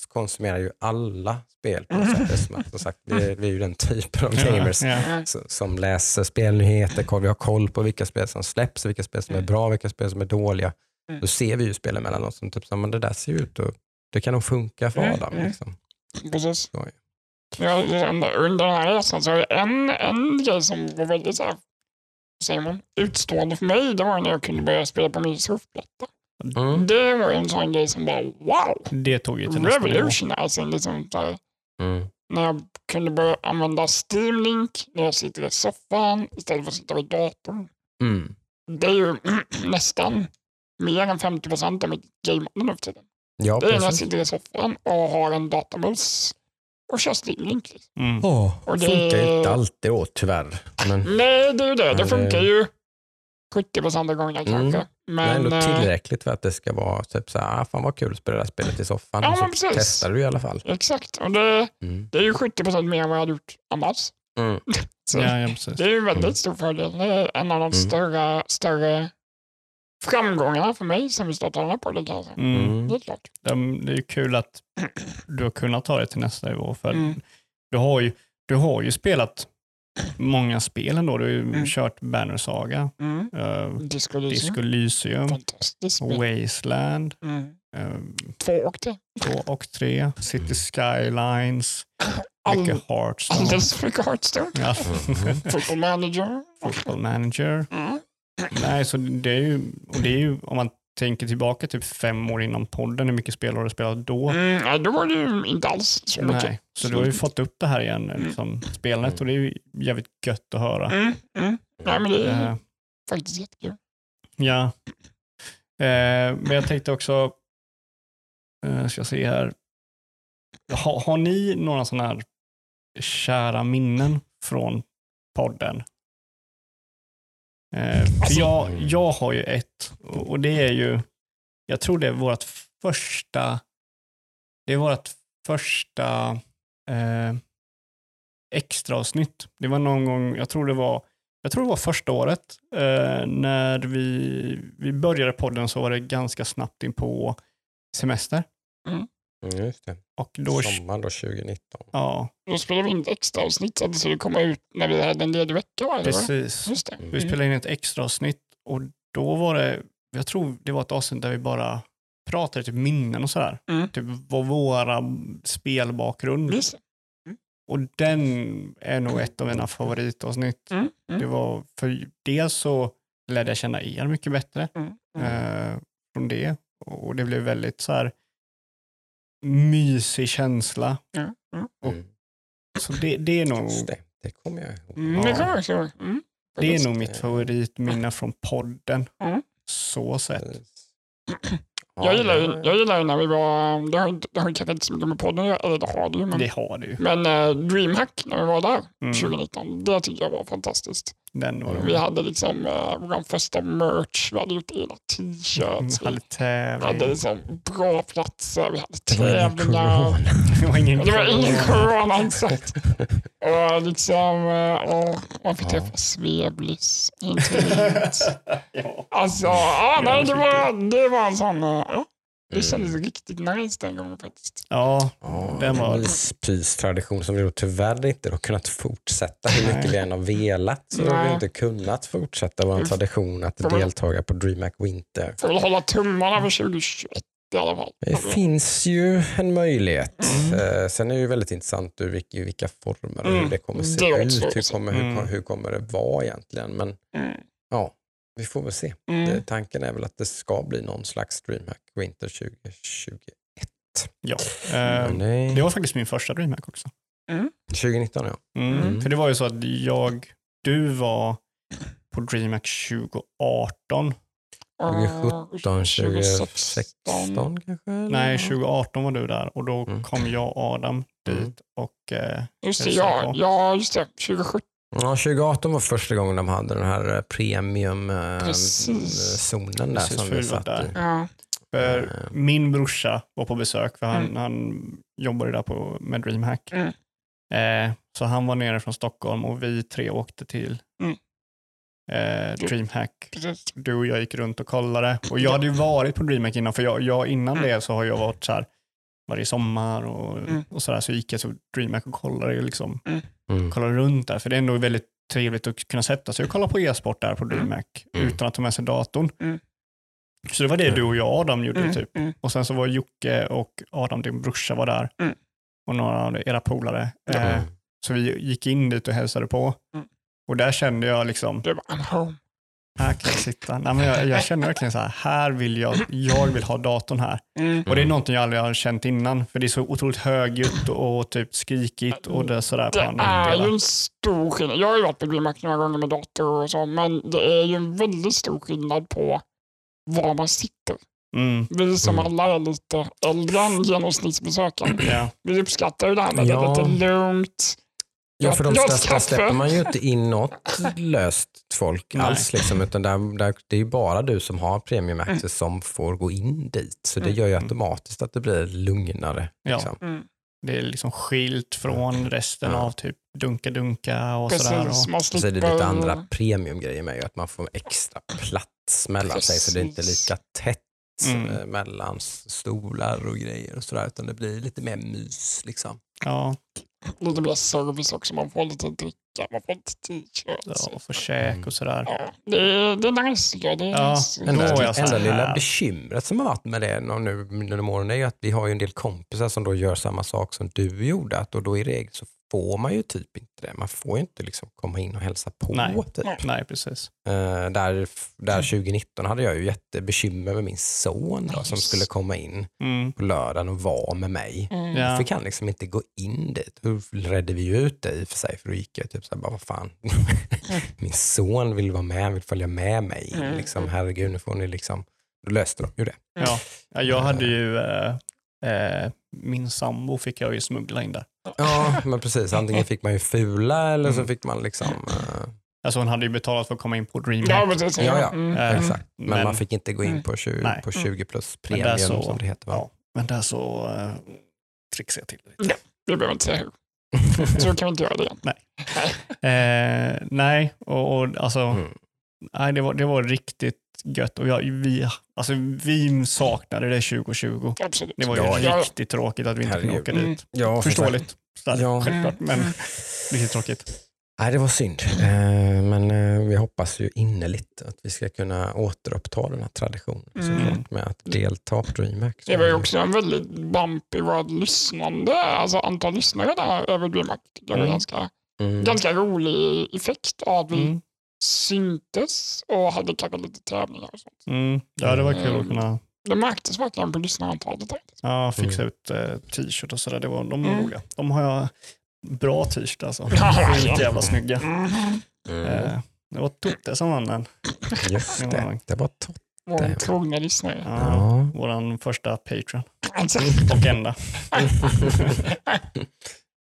konsumerar ju alla spel på något sätt. Det är som sagt, vi, är, vi är ju den typen av gamers Ja, ja. Mm. som läser spelnyheter, vi har koll på vilka spel som släpps, vilka spel som är bra, vilka spel som är dåliga. Mm. Då ser vi ju spel emellanåt som typ, så, men det där ser ju ut och det kan nog funka för Mm, Adam. mm. Liksom. Precis. Så, Ja, under, under den här resan så är det en, en grej som var väldigt så här, säger man, utstående för mig. Det var när jag kunde börja spela på min surfplatta. mm. Det var en sån grej som bara wow, Det tog ju till. Liksom, så här, Mm. när jag kunde börja använda Steam Link när jag sitter i soffan istället för att sitta vid datorn. Mm. Det är ju nästan mer än 50 procent av mitt gamande nu för tiden. Ja, Det är när jag precis. sitter i soffan och har en datamus och kör Link. Liksom. Mm. Åh, Och det funkar ju inte alltid då tyvärr. Men Nej, det är ju det. Det funkar ju 70 procent av gångerna Mm. kanske. det är Men, ändå tillräckligt för att det ska vara typ så här, ah, fan vad kul att spela det här spelet i soffan. Ja, och så men precis. testar du i alla fall. exakt. Och det, Mm. det är ju 70 procent mer än vad jag hade gjort annars. Mm. Så Ja, ja, precis. Det är ju en väldigt Mm. stor fördel. Det är en av de Mm. större, större framgångarna för mig som vi startar den här podden. Mm. Det är klart. Det är kul att du har kunnat ta det till nästa nivå. För Mm. du, har ju, du har ju spelat många spel ändå. Du har ju Mm. kört Banner Saga, Mm. uh, Disco Elysium. Wasteland, Mm. uh, Två och tre. 2 och 3, City Skylines, All, mycket Hearthstone. alldeles för mycket Hearthstone. Ja. Football Manager. Football Manager. Mm. Nej, så det är ju, och det är ju om man tänker tillbaka typ fem år innan podden, hur mycket spel har du spelat då? Mm, då var det ju inte alls så mycket. Nej, så du har ju fått upp det här igen, liksom, spelandet, och det är ju jävligt gött att höra. Mm, mm. Nej, men det är Eh, faktiskt jättekul. ja. Eh, men jag tänkte också, eh, ska jag se här, ha, har ni några sådana här kära minnen från podden? Eh, för Alltså- jag, jag har ju ett, och och det är ju, jag tror det är vårt första, det är vårt första eh, extra avsnitt. Det var någon gång, jag tror det var, jag tror det var första året. Eh, när vi, vi började podden så var det ganska snabbt in på semester. Mm, just det. Och då, Sommar då 2019. ja, Då spelade vi in ett extra avsnitt så att det skulle komma ut när vi hade en ledig vecka. eller? precis. Just det. Mm. Vi spelade in ett extra avsnitt och då var det, jag tror det var ett avsnitt där vi bara pratade typ minnen och sådär. Mm. Typ vad våra spelbakgrund. Det. Och den är nog ett av mina favoritavsnitt. Mm. Mm. Det var, för dels så lärde jag känna er mycket bättre Mm. Mm. eh, från det. Och det blev väldigt så här mysig känsla. Mm. Mm. Och-. Så det, det är nog, det, det kommer jag ihåg. Mm, det kommer jag ihåg. Mm. det är nog mitt favoritminne från podden. Mm. Så sett. Jag Ja, gillar, ju, det- jag gillar ju när vi var, det har, inte- det har kanske inte så mycket med podden eller det har det ju, men, Det har du ju. men eh, DreamHack när vi var där Mm. 2019, det tycker jag var fantastiskt. Den var Mm. Vi hade liksom uh, vår första merch, vi hade gjort egna t-shirts, hade vi tävling. hade liksom bra platser, vi hade Det var ingen tävlingar. corona. Det var ingen Det var ingen corona. exakt. Och liksom, eh, och man fick Ja. träffa Sveblis intimt. ja. Alltså, ja, nej, det var, det var en sån, eh, ja, det Mm. kändes riktigt nice den gången faktiskt. ja, Ja, Den var- en myspystradition som vi då tyvärr inte har kunnat fortsätta hur mycket vi än har velat. Så har vi inte kunnat fortsätta vår Mm. tradition att Får man- deltaga på DreamHack Winter. Får väl hålla tummarna för 2021 i alla fall. Det finns ju en möjlighet. Mm. Eh, Sen är det ju väldigt intressant ur vilka, vilka former och hur Mm. det kommer se Det ut. Hur kommer, hur, Mm. hur kommer det vara egentligen? Men Mm. ja, vi får väl se. Mm. Det, tanken är väl att det ska bli någon slags DreamHack Winter 2021. ja. Eh, det, det var faktiskt min första DreamHack också. 2019 ja. Mm. Mm. För det var ju så att jag, du var på DreamHack 2018. 2017, 2016 kanske? Nej, 2018 var du där och då Mm. kom jag och Adam Mm. dit. Och, eh, Just det, ja, ja, just det. 2017. Ja, 2018 var första gången de hade den här eh, premium-zonen där Precis, som vi satt där. i. Ja. För Eh. min brorsa var på besök, för han, Mm. han jobbade där på, med DreamHack. Mm. Eh, så han var nere från Stockholm och vi tre åkte till Mm. eh, DreamHack. Precis. Du och jag gick runt och kollade. Och jag hade ju varit på DreamHack innan, för jag, jag, innan Mm. det så har jag varit så här varje sommar och, Mm. och sådär. Så gick jag till DreamHack och kollade, liksom, Mm. kollade runt där. För det är ändå väldigt trevligt att kunna sätta sig och kolla på e-sport där på DreamHack Mm. utan att ta med sig datorn. Mm. Så det var det du och jag och Adam gjorde Mm. typ. Mm. Och sen så var Jocke och Adam, din brorsa, var där. Mm. Och några av era polare. Eh, Mm. så vi gick in dit och hälsade på. Mm. Och där kände jag liksom, Det var I'm home. Här kan jag sitta. Nej, men jag, jag känner verkligen så här, här vill jag, jag vill ha datorn här. Mm. Och det är någonting jag aldrig har känt innan. För det är så otroligt högljutt och typ skrikigt och det är sådär Det är ju en stor skillnad. Jag har ju varit på DreamHack några gånger med dator och så, men det är ju en väldigt stor skillnad på var man sitter. Mm, Vi som Mm. alla är lite äldre än genomsnittsbesökaren, ja. vi uppskattar ju det här med Ja. det lite lugnt. Ja, för de skaffar- släpper man ju inte in något löst folk Nej. alls. Liksom, utan där, där, det är ju bara du som har premium access som får gå in dit. Så det Mm. gör ju automatiskt att det blir lugnare. Ja. Liksom. Mm. Det är liksom skilt från resten Ja. av typ dunka-dunka och sådär. Precis, Och, man Så är det slipper... lite andra premiumgrejer med ju, att man får extra plats mellan sig så det är inte Precis. lika tätt Mm. eh, mellan stolar och grejer och sådär utan det blir lite mer mys liksom. ja, Lite mer service också, man får lite dricka, man får lite t-shirts. ja, och få käk och sådär. Ja, det, är, det är nice jag. Det är Ja, nice. Enda, lilla bekymret som har varit med det nu under åren är ju att vi har ju en del kompisar som då gör samma sak som du gjorde att och då i regel så får man ju typ inte det. Man får ju inte liksom komma in och hälsa på. Nej. Typ. Nej. Precis. Eh, där, där 2019 hade jag ju jättebekymmer med min son då, som skulle komma in Mm. på lördagen och vara med mig. Mm. Ja. Fick han liksom inte gå in dit. Då redde vi ju ut det i och för sig för då gick jag typ så här, bara vad fan. Min son vill vara med, vill följa med mig. Mm. Liksom, herregud, nu får ni liksom. Då löste de ju det. Ja. Ja, jag hade ju, eh, eh, min sambo fick jag ju smuggla in där. Ja, men precis. Antingen fick man ju fula eller så Mm. fick man liksom. eh, Alltså hon hade ju betalat för att komma in på Ja, DreamHack. precis. Ja, ja. Mm. Eh, exakt. Men, men- man fick inte gå in Mm. på 20, Nej. på 20 plus Men där premium så- som det heter. Va? Ja, men där så eh, trixar jag till det lite. Vi behöver inte säga hur. Så kan vi inte göra det igen. Eh, nej, och, och alltså, Mm. nej, det, var, det var riktigt gött. Och jag, vi, alltså, vi saknade det 2020. Absolut. Det var ju Ja, riktigt tråkigt att vi inte kunde åka Mm. dit. Ja, som sagt. Förståeligt, ja. Ja. självklart, men Mm. riktigt tråkigt. Nej, det var synd. Eh, Men eh, vi hoppas ju innerligt att vi ska kunna återuppta den här traditionen Mm. med att delta på DreamHack. Det var ju också en väldigt bump i vårt lyssnande, alltså antal lyssnare där över DreamHack. Det var Mm. ganska, Mm. ganska rolig effekt av att vi Mm. Syntes och hade kanske lite tävlingar och sånt. Mm. Ja, det var kul att Mm. kunna Det märktes verkligen på lyssnarantalet. ja, fixa Mm. ut eh, t-shirt och sådär. Det var, de var Mm. roliga. De har jag bra t-shirt alltså. Ja, Riktigt jävla snygga. Mm. Mm. Eh, det var Totte som vann den. Just det det, var- det var topp. Vår Det- trogna lyssnare. Ja, Ja. Vår första Patreon. Alltså, Och enda.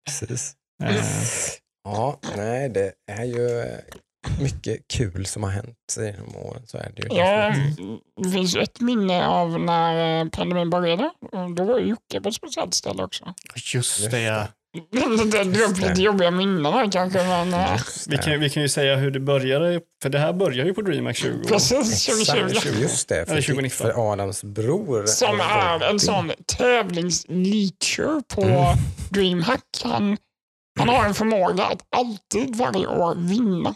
Precis. Eh, Ja, nej, det är ju mycket kul som har hänt genom åren. Så är det ju. ja, det finns ju ett minne av när eh, pandemin började. Och Då var ju Jocke på ett speciellt ställe också. just det, ja. Det upp lite jobbiga minnen här kanske, men eh, Vi kan, vi kan ju säga hur det började, för det här började ju på DreamHack 20. precis 2020. Exakt, Just det, Eller för, 2019. för Adams bror. Som är en sån tävlingsleacher på Mm. DreamHack. Han, han har en förmåga att alltid varje år vinna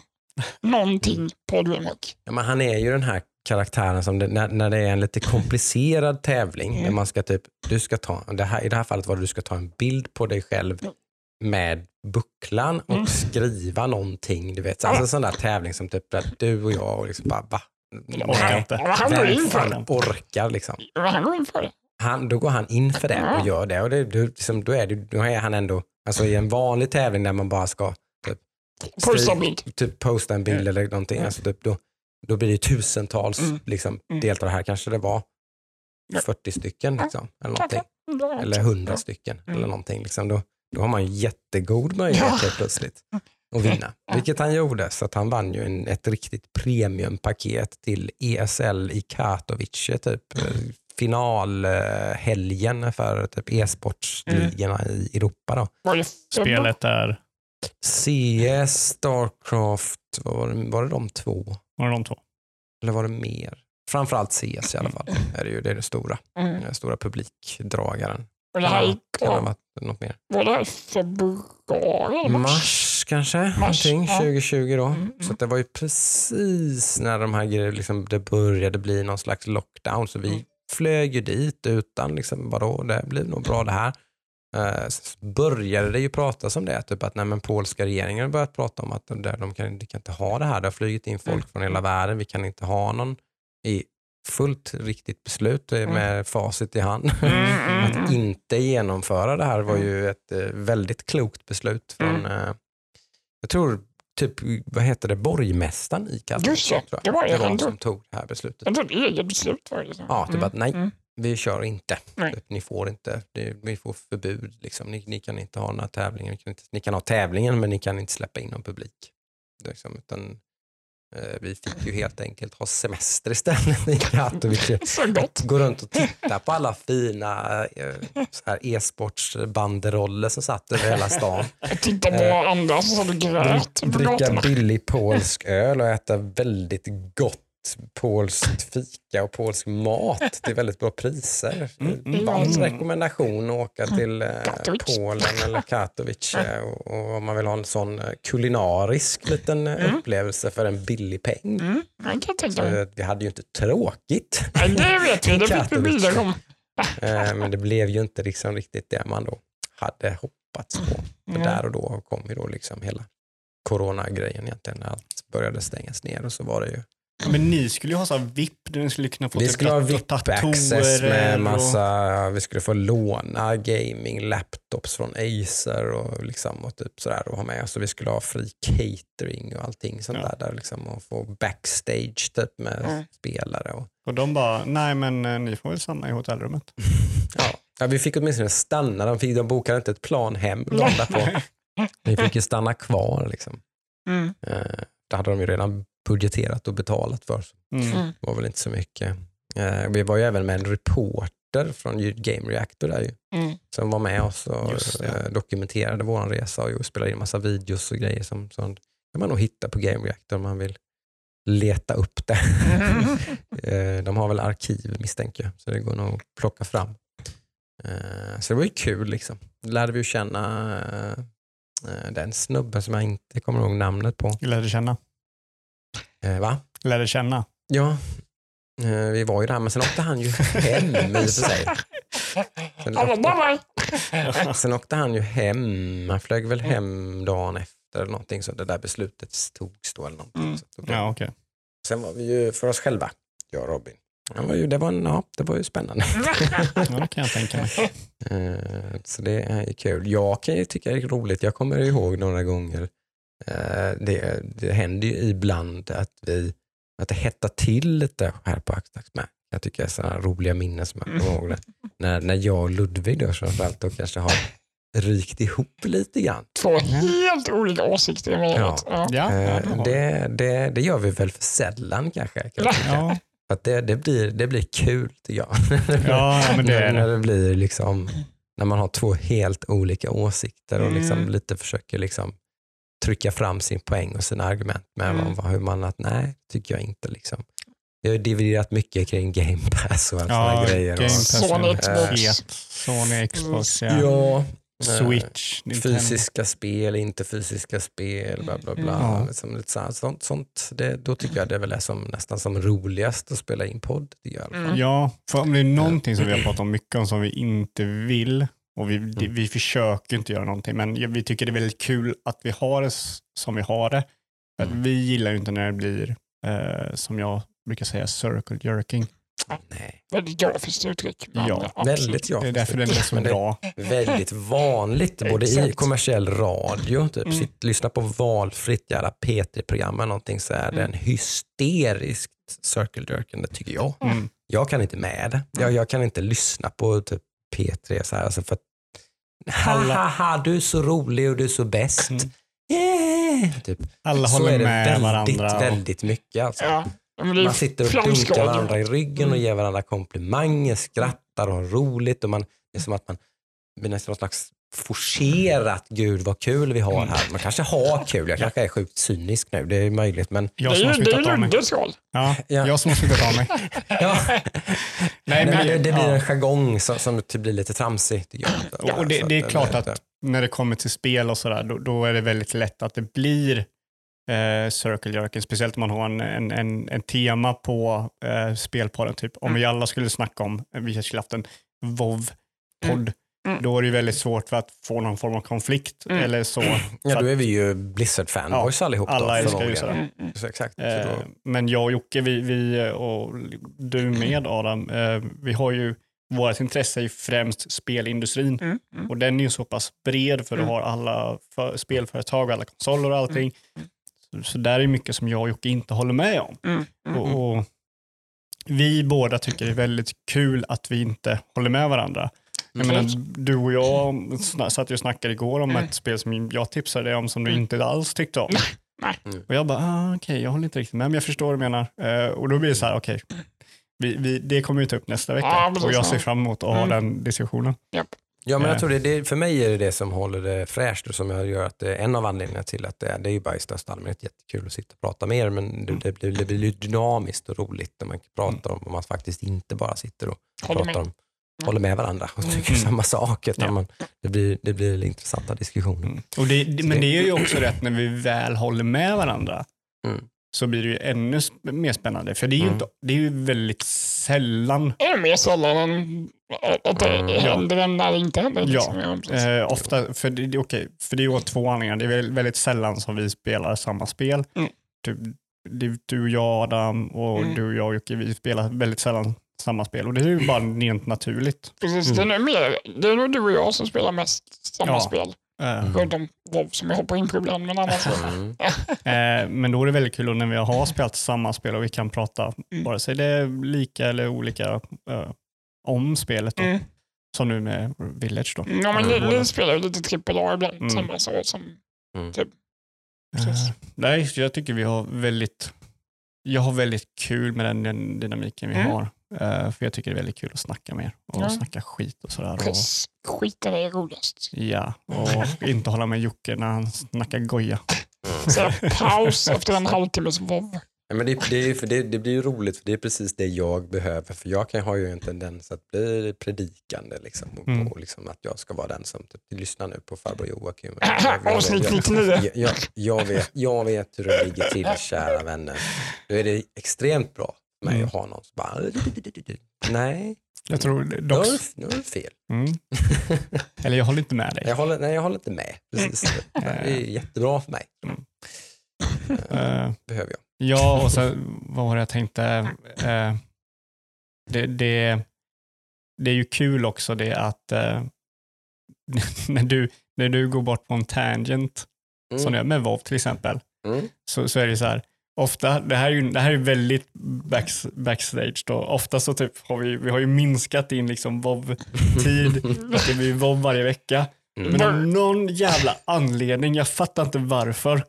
någonting på DreamHack. Ja, men han är ju den här karaktären som det, när, när det är en lite komplicerad tävling Mm. där man ska typ, du ska ta, det här, i det här fallet var det du ska ta en bild på dig själv Mm. med bucklan och Mm. skriva någonting. Du vet, alltså en sån där tävling som typ där du och jag och liksom bara, va? orkar inte. Han går Vem in för fan det. orkar liksom? Han går in för det. Han, då går han in för det och gör det. Och det, du, liksom, då, är det, då är han ändå, alltså i en vanlig tävling där man bara ska Posta skri- bild. typ posta en bild Mm. eller någonting. Mm. Alltså typ, då, då blir det tusentals Mm. liksom, Mm. deltagare. Här kanske det var Ja. 40 stycken liksom, eller, någonting. Eller 100 stycken. Mm. Eller någonting, liksom. då, då har man ju jättegod möjlighet Ja. plötsligt att vinna. Vilket han gjorde. Så att han vann ju en, ett riktigt premiumpaket till ESL i Katowice. Typ, eh, finalhelgen för typ e-sportsligorna i Europa. Då. Spelet är, CS, Starcraft, vad var, det, var det de två? var det de två? Eller var det mer? Framförallt CS i alla fall. Är det, ju, det är det stora. Mm. Den stora publikdragaren. Det här något mer? var det här i februari? Mars kanske, Mars, någonting, ja. 2020 då. Mm, mm. Så att det var ju precis när de här grejerna, liksom, det började bli någon slags lockdown. Så vi Mm. flög ju dit utan, liksom, vadå, det blir nog bra det här. Eh, började det ju pratas om det, typ att nej, men polska regeringen har börjat prata om att de, de, kan, de kan inte ha det här. Det har flugit in folk Mm. från hela världen. Vi kan inte ha någon i fullt riktigt beslut eh, med facit i hand. Mm, mm, Att mm. inte genomföra det här var ju ett eh, väldigt klokt beslut från, Mm. eh, jag tror, typ, vad heter det, borgmästaren i Katowice. Just det, det var det. var som tog det här beslutet. Det är eget beslut var det. Ja, typ att nej, Mm. Vi kör inte. Typ, ni får inte, vi får förbud. Liksom. Ni, ni kan inte ha några tävlingar. Ni kan, inte, ni kan ha tävlingen men ni kan inte släppa in någon publik. Liksom, utan, eh, vi fick ju helt enkelt ha semester istället i Katowice. Gå runt och titta på alla fina eh, e-sportsbanderoller som satt över hela stan. Jag tittar på andra så du grät på Dricka billig polsk öl och äta väldigt gott polskt fika och polsk mat till väldigt bra priser. Mm, Varm mm. rekommendation att åka till eh, Katowice. Polen eller Katowice och, och om man vill ha en sån eh, kulinarisk liten eh, Mm. upplevelse för en billig peng. Mm, Så, vi hade ju inte tråkigt. Nej, det vet vi, det fick vi bilder om. Men det blev ju inte liksom riktigt det man då hade hoppats på. För Mm. där och då kom ju då liksom hela coronagrejen egentligen när allt började stängas ner och så var det ju. Men ni skulle ju ha så här VIP där ni skulle kunna få Vi typ skulle ha VIP-access med och- massa, vi skulle få låna gaming, laptops från Acer och, liksom, och typ sådär och ha med. Så vi skulle ha fri catering och allting sånt Ja. där, där liksom, och få backstage typ med Mm. spelare. Och, Och de bara, nej men eh, ni får väl stanna i hotellrummet. ja. Ja, vi fick åtminstone stanna, de, fick, de bokade inte ett plan hem. Vi fick ju stanna kvar. Liksom. Mm. Eh, det hade de ju redan budgeterat och betalat för. Mm. Mm. det var väl inte så mycket. Eh, vi var ju även med en reporter från Game Reactor där ju, Mm. som var med oss och eh, dokumenterade vår resa och spelade in massa videos och grejer som, som kan man nog hitta på Game Reactor om man vill leta upp det. Eh, De har väl arkiv misstänker jag, så det går nog att plocka fram. Eh, Så det var ju kul. liksom. Lärde vi ju känna eh, den snubben som jag inte kommer ihåg namnet på. Lärde känna. Eh, Va? Lärde känna. Ja, eh, vi var ju där, men sen åkte han ju hem i och för sig. Sen åkte, sen åkte han ju hem, han flög väl hem dagen efter eller någonting så det där beslutet togs då. Eller någonting. Mm. Så då, Ja, okej. Sen var vi ju för oss själva, jag och Robin. Det var ju, det var, en- ja, det var ju spännande. Ja, det kan jag tänka mig. Eh, Så det är ju kul. Jag kan ju tycka det är roligt. Jag kommer ihåg några gånger. Eh, Det, det händer ju ibland att, vi, att det hettar till lite här på Axtax med. Jag tycker det är sådana roliga minnen som jag kommer ihåg. Det. När, när jag och Ludvig då framförallt då kanske har rykt ihop lite grann. Två helt olika åsikter. Ja. Ja, ja, Eh, det det, det, gör vi väl för sällan kanske. Kan ja. För att det, det, blir, det blir kul tycker jag. Ja, ja, men det är när, det blir liksom, när man har två helt olika åsikter och liksom Mm. lite försöker liksom trycka fram sin poäng och sina argument med Mm. vad, hur man att nej, tycker jag inte. Liksom. Vi har dividerat mycket kring Game Pass och allt sådana Ja, grejer. Game och, Pass Sony Xbox. Sony Xbox, ja. ja, eh, Switch, Nintendo. fysiska spel, inte fysiska spel, bla bla bla. Ja. Liksom sånt, sånt, det, då tycker jag det är väl är som, nästan som roligast att spela in podd. jag i alla fall. Mm. Ja, för om det är någonting som vi har pratat om mycket om som vi inte vill och vi, det, vi försöker inte göra någonting, men vi tycker det är väldigt kul att vi har det som vi har det. Mm. Vi gillar ju inte när det blir, eh, som jag brukar säga, circle jerking. Nej. Väldigt grafiskt uttryck. Ja, absolut. Väldigt ja. Det är därför den är så bra. väldigt vanligt, både i kommersiell radio, typ, Mm. sitt, lyssna på valfritt jävla P3-program eller någonting så är det en hysteriskt circle jerkande tycker jag. Mm. Jag kan inte med det. Jag, jag kan inte lyssna på typ P3 så här, alltså för att Alla- ha, ha, du är så rolig och du är så bäst. Mm. Yeah! Typ. Alla Så håller är det med väldigt, varandra. och- väldigt mycket. Alltså. Ja. men det är Man sitter och dunkar varandra i ryggen och ger varandra komplimanger, skrattar och har roligt. Och man, det är som att man blir nästan någon slags forcerat, gud vad kul vi har här. Man kanske har kul, jag kanske är sjukt cynisk nu, det är möjligt. Men Jag som har ju av mig. Luddes roll. Ja, Ja. jag som har flyttat av mig. ja, Nej, men det, det blir ja. en jargong som, som typ blir lite tramsig. jag. Och det, det är klart att när det kommer till spel och sådär, då, då är det väldigt lätt att det blir eh, circle jerking, speciellt om man har en, en, en, en tema på eh, spelpodden. Typ. Om vi alla skulle snacka om, vi skulle haft en WoW-podd, Mm. Då är det väldigt svårt för att få någon form av konflikt Mm. eller så. Ja, då är vi ju Blizzard-fanboys allihop. då, alla älskar ju sådär. Mm, mm. Så exakt. Så Eh, då, men jag och Jocke, vi, vi och du med Adam, eh, vi har ju, vårt intresse är ju främst spelindustrin. Mm, mm. Och den är ju så pass bred för du Mm. har alla för, spelföretag och alla konsoler och allting. Så, så där är mycket som jag och Jocke inte håller med om. Mm, mm, mm. Och, och vi båda tycker det är väldigt kul att vi inte håller med varandra. Jag Mm. menar, du och jag satt ju och snackade igår om Mm. ett spel som jag tipsade dig om som du Mm. inte alls tyckte om. Nej. Mm. Och jag bara, ah, okej, jag håller inte riktigt med, men jag förstår vad du menar. Eh, och då blir det så här, okej, vi, vi, det kommer vi ta upp nästa vecka. Och jag ja. ser fram emot att ha Mm. den diskussionen. Ja, men jag Eh. tror det, det, för mig är det det som håller det fräscht och som jag gör att det är en av anledningarna till att det är, det är ju bara i största allmänhet jättekul att sitta och prata med er, men det, det, blir, det blir dynamiskt och roligt när man pratar om, om man faktiskt inte bara sitter och Håller pratar med. om, håller med varandra och tycker Mm. samma sak, utan Ja. man, det, blir, det blir intressanta diskussioner. Mm. Och det, det, men det är ju också rätt när vi väl håller med varandra Mm. så blir det ju ännu mer spännande. För det är ju, Mm. inte, det är ju väldigt sällan, Är det mer sällan än att det Mm. händer än när det inte händer? Ja. Liksom. precis. eh, ofta, för det, är okej, för det är ju två anledningar. Det är väl- väldigt sällan som vi spelar samma spel. Mm. Typ, du och jag Adam och Mm. du och jag Jocke, vi spelar väldigt sällan samma spel. Och det är ju bara rent naturligt. Precis, Mm. det, är mer, det är nog du och jag som spelar mest samma Ja. spel. Eh, WoW som jag hoppar in på ibland, men annars. Mm. Eh, men då är det väldigt kul när vi har spelat samma spel och vi kan prata, Mm. vare sig det är lika eller olika, eh, om spelet. Då. Mm. Som nu med Village. Då. Ja, men Mm. ni, ni spelar ju lite trippel A ibland, Mm. samma så som Mm. typ. Eh, nej, jag tycker vi har väldigt, jag har väldigt kul med den, den dynamiken vi Mm. har. Eh, för jag tycker det är väldigt kul att snacka mer och Ja. snacka skit och sådär. Och, Press. Skiten är roligast. ja, och inte hålla med Jocke när han snackar goja. Så paus efter en halvtimmes vov. Ja, men det, det, för det, det blir ju roligt för det är precis det jag behöver. För jag kan, har ju en tendens att bli predikande. Liksom, och, Mm. och liksom att jag ska vara den som typ, lyssnar nu på farbror Joakim. Avsnitt 99. Jag, jag, jag, vet, jag vet hur det ligger till kära vänner. Då är det extremt bra mig Mm. att ha någon som bara nej, Jag tror dock... nu har du fel. Mm. Eller jag håller inte med dig. Jag håller, nej, jag håller inte med. Precis. Det är jättebra för mig. Eh, behöver jag. Ja, och så vad var det jag tänkte? Eh, det, det, det är ju kul också det att eh, när, du, när du går bort på en tangent, som Mm. jag med WoW till exempel, Mm. så, så är det så här, ofta, det här är ju det här är väldigt backs, backstage då, ofta så typ har vi, vi har ju minskat din liksom att det blir WoW varje vecka. Mm. Men av någon jävla anledning, jag fattar inte varför,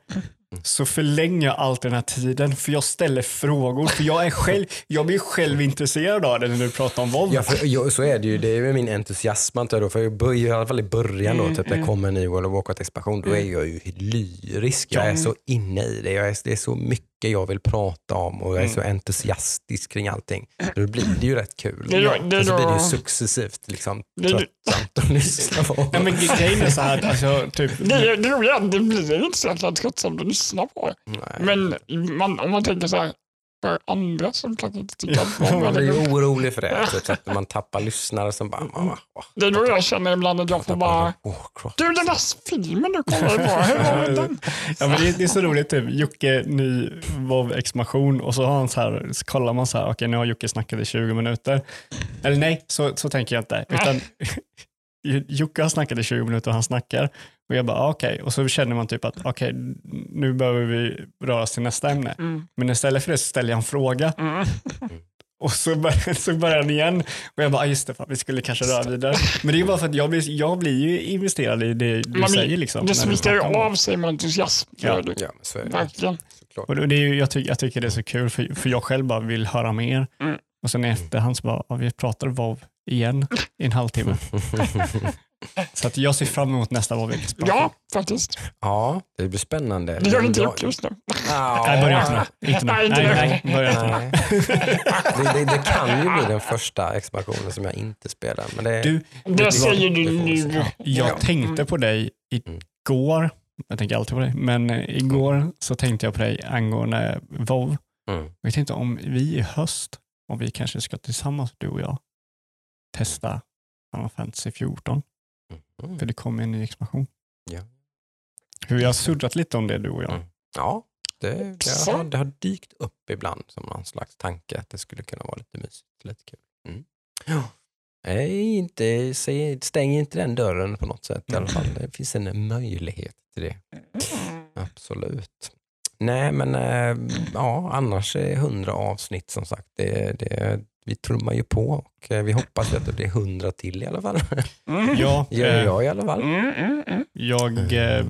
så förlänger jag alltid den här tiden för jag ställer frågor. För jag är själv, jag blir själv intresserad av det när du pratar om WoW. Ja, för, ja, så är det ju. Det är ju min entusiasm antar jag då. För jag börjar, i alla fall i början då, typ när det kommer en ny World of Warcraft-expansion, då är jag ju lyrisk. Jag är så inne i det. Jag är, det är så mycket jag vill prata om och jag är så entusiastisk kring allting. Då blir det ju rätt kul. Det då- det så blir det ju successivt liksom, tröttsamt att lyssna på. Nej, men grejen är så här, att, alltså, typ, Det, det roliga är att det blir inte så jäkla tröttsamt att lyssna på. Nej. Men man, om man tänker så här, för andra som kanske inte tycker att Man de blir orolig för det. Så att man tappar lyssnare som bara, mamma, åh, Det är då jag känner ibland att jag får bara, du den där filmen du kollade på, hur var den? ja, men det, det är så roligt, typ, Jocke ny WoW-expansion och så har han så här, så kollar man så här, okej nu har Jocke snackat i 20 minuter. Eller nej, så, så tänker jag inte. Utan Jocke har snackat i 20 minuter och han snackar. Och jag bara, ah, okej. Och så känner man typ att, okej, nu behöver vi röra oss till nästa ämne. Mm. Men istället för det så ställer jag en fråga. Mm. Och så börjar, så börjar han igen. Och jag bara, ah, just det, fan, vi skulle kanske röra vidare. Men det är bara för att jag blir, jag blir ju investerad i det du Man säger. Liksom, Det smittar ju av sig med entusiasm. Ja. Ja, men så är det. Verkligen. Såklart. Och det är ju, jag, ty, jag tycker det är så kul, för, för jag själv bara vill höra mer. Mm. Och sen i efterhand så bara, ja, vi pratar WoW igen i en halvtimme. så att jag ser fram emot nästa expansion Ja, faktiskt. Ja, det blir spännande. Det gör inte Jag- just nu. Nej, börja inte nu. Inte nu. Nej, Nej, inte nej, börja inte nu. Nej. Det, det, det kan ju bli den första expansionen som jag inte spelar. Men det, Du, Det säger du det får vi nu. jag Ja. tänkte på dig igår, jag tänker alltid på dig, men eh, igår så tänkte jag på dig angående WoW. Mm. Jag tänkte om vi i höst, om vi kanske ska tillsammans, du och jag, testa Final Fantasy 14. Mm. För det kommer en ny expansion. Ja. Hur vi har surrat lite om det du och jag. Mm. Ja, det, det, har, det har dykt upp ibland som någon slags tanke att det skulle kunna vara lite mysigt, lite kul. Mm. Ja. Nej, inte, stäng inte den dörren på något sätt i alla fall. Det finns en möjlighet till det. Absolut. Nej, men äh, ja, annars är 100 avsnitt som sagt. Det, det, vi trummar ju på och eh, vi hoppas att det blir 100 till i alla fall. Mm. Ja, Gör eh, jag i alla fall. Mm, mm, mm. jag, eh,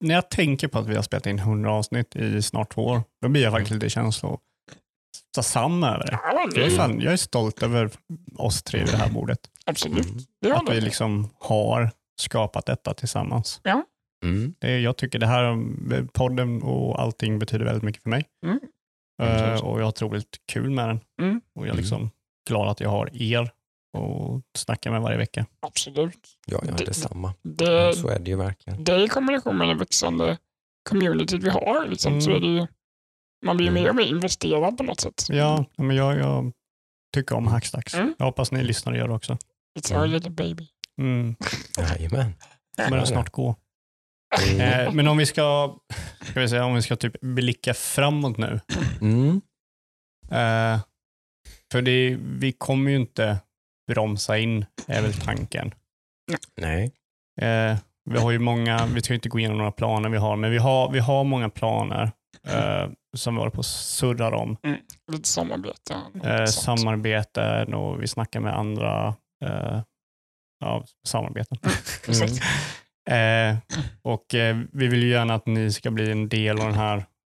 när jag tänker på att vi har spelat in 100 avsnitt i snart två år, då blir jag faktiskt lite känslosam över det. Ja, Jag är, fan, jag är stolt över oss tre vid det här bordet. absolut. Mm. Att vi liksom har skapat detta tillsammans. Mm. Det, jag tycker det här, podden och allting betyder väldigt mycket för mig. Mm. Eh, Absolut. och jag har otroligt kul med den. Mm. Och jag är liksom glad att jag har er och snacka med varje vecka. Absolut. Ja, ja, Det- detsamma. Det, Så är det ju verkligen. det är i kombination med det växande communityt vi har. Liksom, så Mm. är det ju, man blir ju Mm. mer och mer investerad på något sätt. Ja, men jag, jag tycker om Hackstacks. Mm. Jag hoppas ni lyssnar och gör det också. It's our little baby. Mm. Jajamän. Börjar snart gå. Mm. Eh, men om vi ska, ska vi säga, om vi ska typ blicka framåt nu. Mm. Eh, för det, vi kommer ju inte bromsa in, är väl tanken. Nej. Eh, vi har ju många, vi ska inte gå igenom några planer vi har, men vi har, vi har många planer eh, som vi håller på och surrar om. Lite samarbete. och Eh, samarbeten och vi snackar med andra eh, ja, samarbeten. Mm. Eh, och eh, vi vill ju gärna att ni ska bli en del av den här,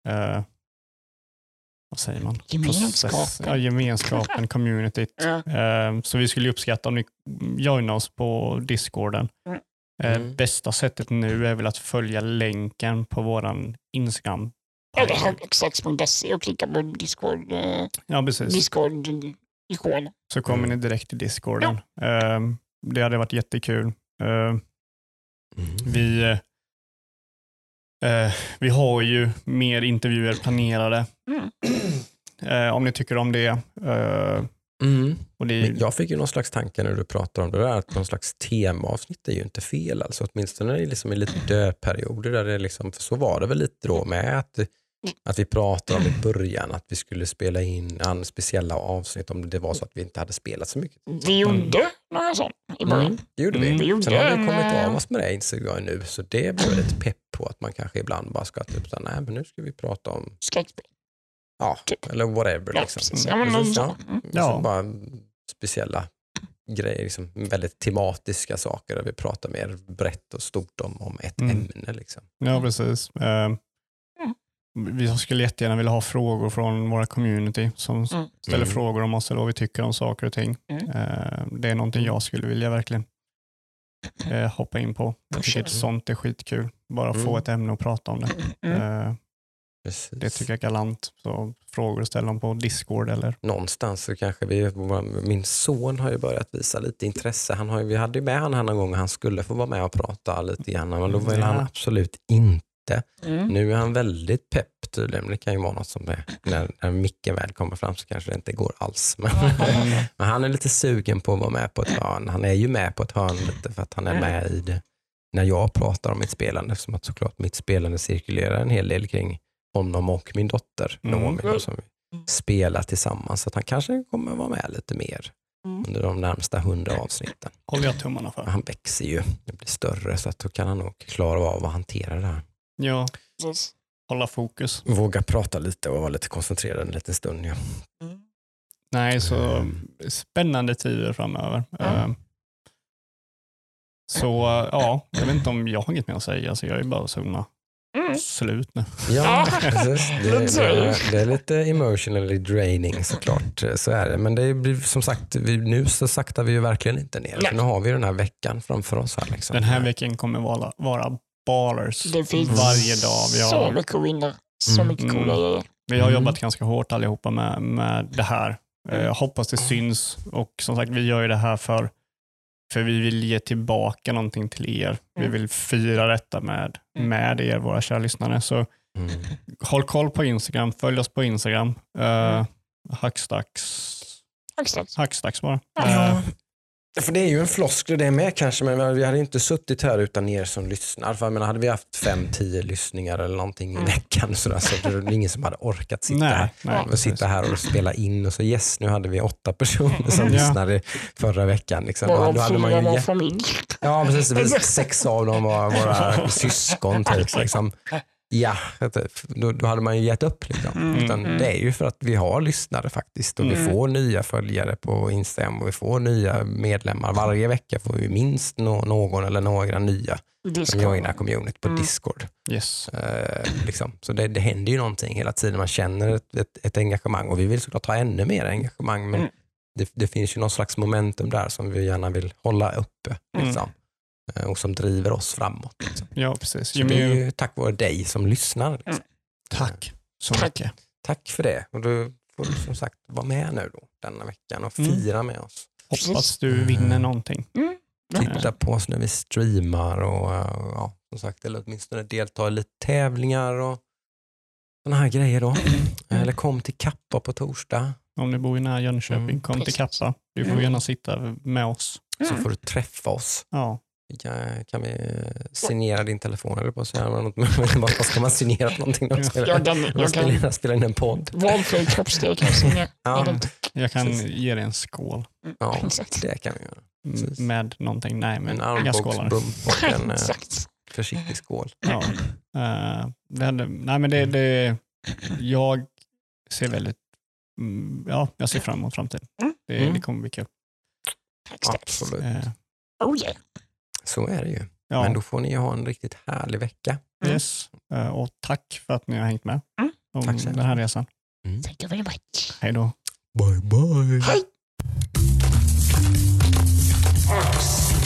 eh, vad säger man? Gemenskapen. Process- Ja, gemenskapen, communityt. Ja. Eh, Så vi skulle uppskatta om ni joinar oss på discorden. Mm. Eh, Mm. Bästa sättet nu är väl att följa länken på våran Instagram. Eller högexex.se och klicka på Discord, eh, Ja, precis. Discord-ikon. Så kommer Mm. ni direkt till discorden. Eh, Det hade varit jättekul. Mm. Vi, eh, vi har ju mer intervjuer planerade. Mm. Eh, om ni tycker om det. Eh, Mm. och det Men Jag fick ju någon slags tanke när du pratar om det där, att någon slags temaavsnitt är ju inte fel. Alltså, åtminstone liksom, i lite döperioder. Där det liksom, för så var det väl lite då med att, att vi pratade om i början att vi skulle spela in an, speciella avsnitt om det var så att vi inte hade spelat så mycket. Vi gjorde några sånt i början. Mm, det gjorde Mm. vi. Vi gjorde Sen har vi en, kommit eh, av oss med det inser jag nu, så det jag lite pepp på att man kanske ibland bara ska typ så här, nej men nu ska vi prata om, Skräckspel. ja, Typ. eller whatever. Ja, Liksom. precis. Ja, men Precis, ja. Mm. Och Ja. bara speciella grejer, liksom, väldigt tematiska saker där vi pratar mer brett och stort om, om ett Mm. ämne. Liksom. Ja, precis. Eh, Vi skulle jättegärna vilja ha frågor från våra community som Mm. ställer Mm. frågor om oss eller vad vi tycker om saker och ting. Mm. Eh, Det är någonting jag skulle vilja verkligen eh, hoppa in på. Jag tycker att sånt är skitkul. Bara få Mm. ett ämne och prata om det. Mm. Eh, Precis. Det tycker jag är galant. Så frågor ställ dem på Discord eller Någonstans så kanske vi, min son har ju börjat visa lite intresse. Han har ju, vi hade ju med honom någon gång och han skulle få vara med och prata lite grann, men då ville Ja. han absolut inte. Mm. Nu är han väldigt pepp tydligen. Det kan ju vara något som är, när, när micken väl kommer fram så kanske det inte går alls. Men, men han är lite sugen på att vara med på ett hörn. Han är ju med på ett hörn lite för att han är med i det när jag pratar om mitt spelande. Eftersom att såklart mitt spelande cirkulerar en hel del kring honom och min dotter Mm. Noomi. då, Som spelar tillsammans. Så att han kanske kommer vara med lite mer Mm. under de närmsta hundra avsnitten. håller jag tummarna för. Han växer ju, det blir större så att då kan han nog klara av att hantera det här. Ja, hålla fokus. Våga prata lite och vara lite koncentrerad en liten stund. Ja. Mm. Nej, så Mm. spännande tider framöver. Eh, Så ja, jag vet inte om jag har inget mer att säga, så jag är bara himla Mm. slut nu. Ja, precis. Det, det, det är lite emotionally draining såklart. Så är det. Men det blir som sagt, vi, nu så saktar vi ju verkligen inte ner. Nu har vi den här veckan framför oss. här. Liksom. Den här veckan kommer vara, vara ballers Det finns varje dag. Vi så har, mycket att vinna. Så Mm. mycket coola Mm. grejer. vi har Mm. jobbat ganska hårt allihopa med, med det här. Eh, Jag hoppas det syns och som sagt, vi gör ju det här för, för vi vill ge tillbaka någonting till er. Vi Mm. vill fira detta med, Mm. med er, våra kära lyssnare. Så Mm. håll koll på Instagram, följ oss på Instagram. Uh, Mm. Hackstacks, Exakt. hackstacks bara. Ja. Eh, För det är ju en floskel det med kanske, men vi hade inte suttit här utan er som lyssnar. För jag menar, hade vi haft fem, tio lyssningar eller någonting i Mm. veckan så, där, så det är ingen som hade orkat sitta nej, här. nej, och sitta här och spela in och så yes, nu hade vi åtta personer som Ja. lyssnade förra veckan. Liksom. Då, då hade man ju var familj. Ja, precis. Sex av dem var våra syskon. Typ, liksom. Ja, då, då hade man ju gett upp. Liksom. Mm, Utan mm. Det är ju för att vi har lyssnare faktiskt och vi Mm. får nya följare på Instagram och vi får nya medlemmar. Varje vecka får vi minst nå- någon eller några nya som Discord. joinar community på Mm. Discord. Yes. Eh, liksom. Så det, det händer ju någonting hela tiden. Man känner ett, ett, ett engagemang och vi vill såklart ha ännu mer engagemang men Mm. det, det finns ju någon slags momentum där som vi gärna vill hålla uppe. Mm. Liksom. Eh, Och som driver oss framåt. Liksom. Ja, precis. Så Ju det är ju tack vare dig som lyssnar. Liksom. tack så Tack. mycket. Tack för det. Och du får som sagt vara med nu då, denna veckan och Mm. fira med oss. Hoppas du vinner någonting. Mm. Titta på oss när vi streamar och eh, ja, som sagt, eller åtminstone delta i lite tävlingar och sådana här grejer då. Eller kom till Kappa på torsdag Om du bor i nära Jönköping, Mm, kom till. Kappa. Du får Mm. gärna sitta med oss. så Mm. får du träffa oss. Ja. Kan, kan vi signera din telefon eller på att säga något? Vad ska man signera någonting? när man spelar- Jag kan, jag spelar kan spelar in en podd. valfri kroppsdel kan jag signera. Ja. Jag kan Precis. ge dig en skål Ja, Exakt. det kan vi göra. Precis. med någonting. Nej, men En inga skålar. och en eh, Exakt. försiktig skål. Ja. Eh, det nej, men det, det, jag ser väldigt, mm, ja, jag ser fram emot framtiden. Mm. Det, Mm. det kommer bli kul. Absolut. Eh, Oh yeah. Så är det ju. Ja. Men då får ni ha en riktigt härlig vecka. Mm. Yes. Eh, och tack för att ni har hängt med mm. om tack den här resan. Mm. Thank you very much. Hej då. Bye, bye. Hej.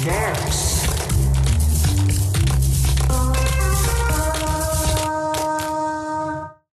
Snaps.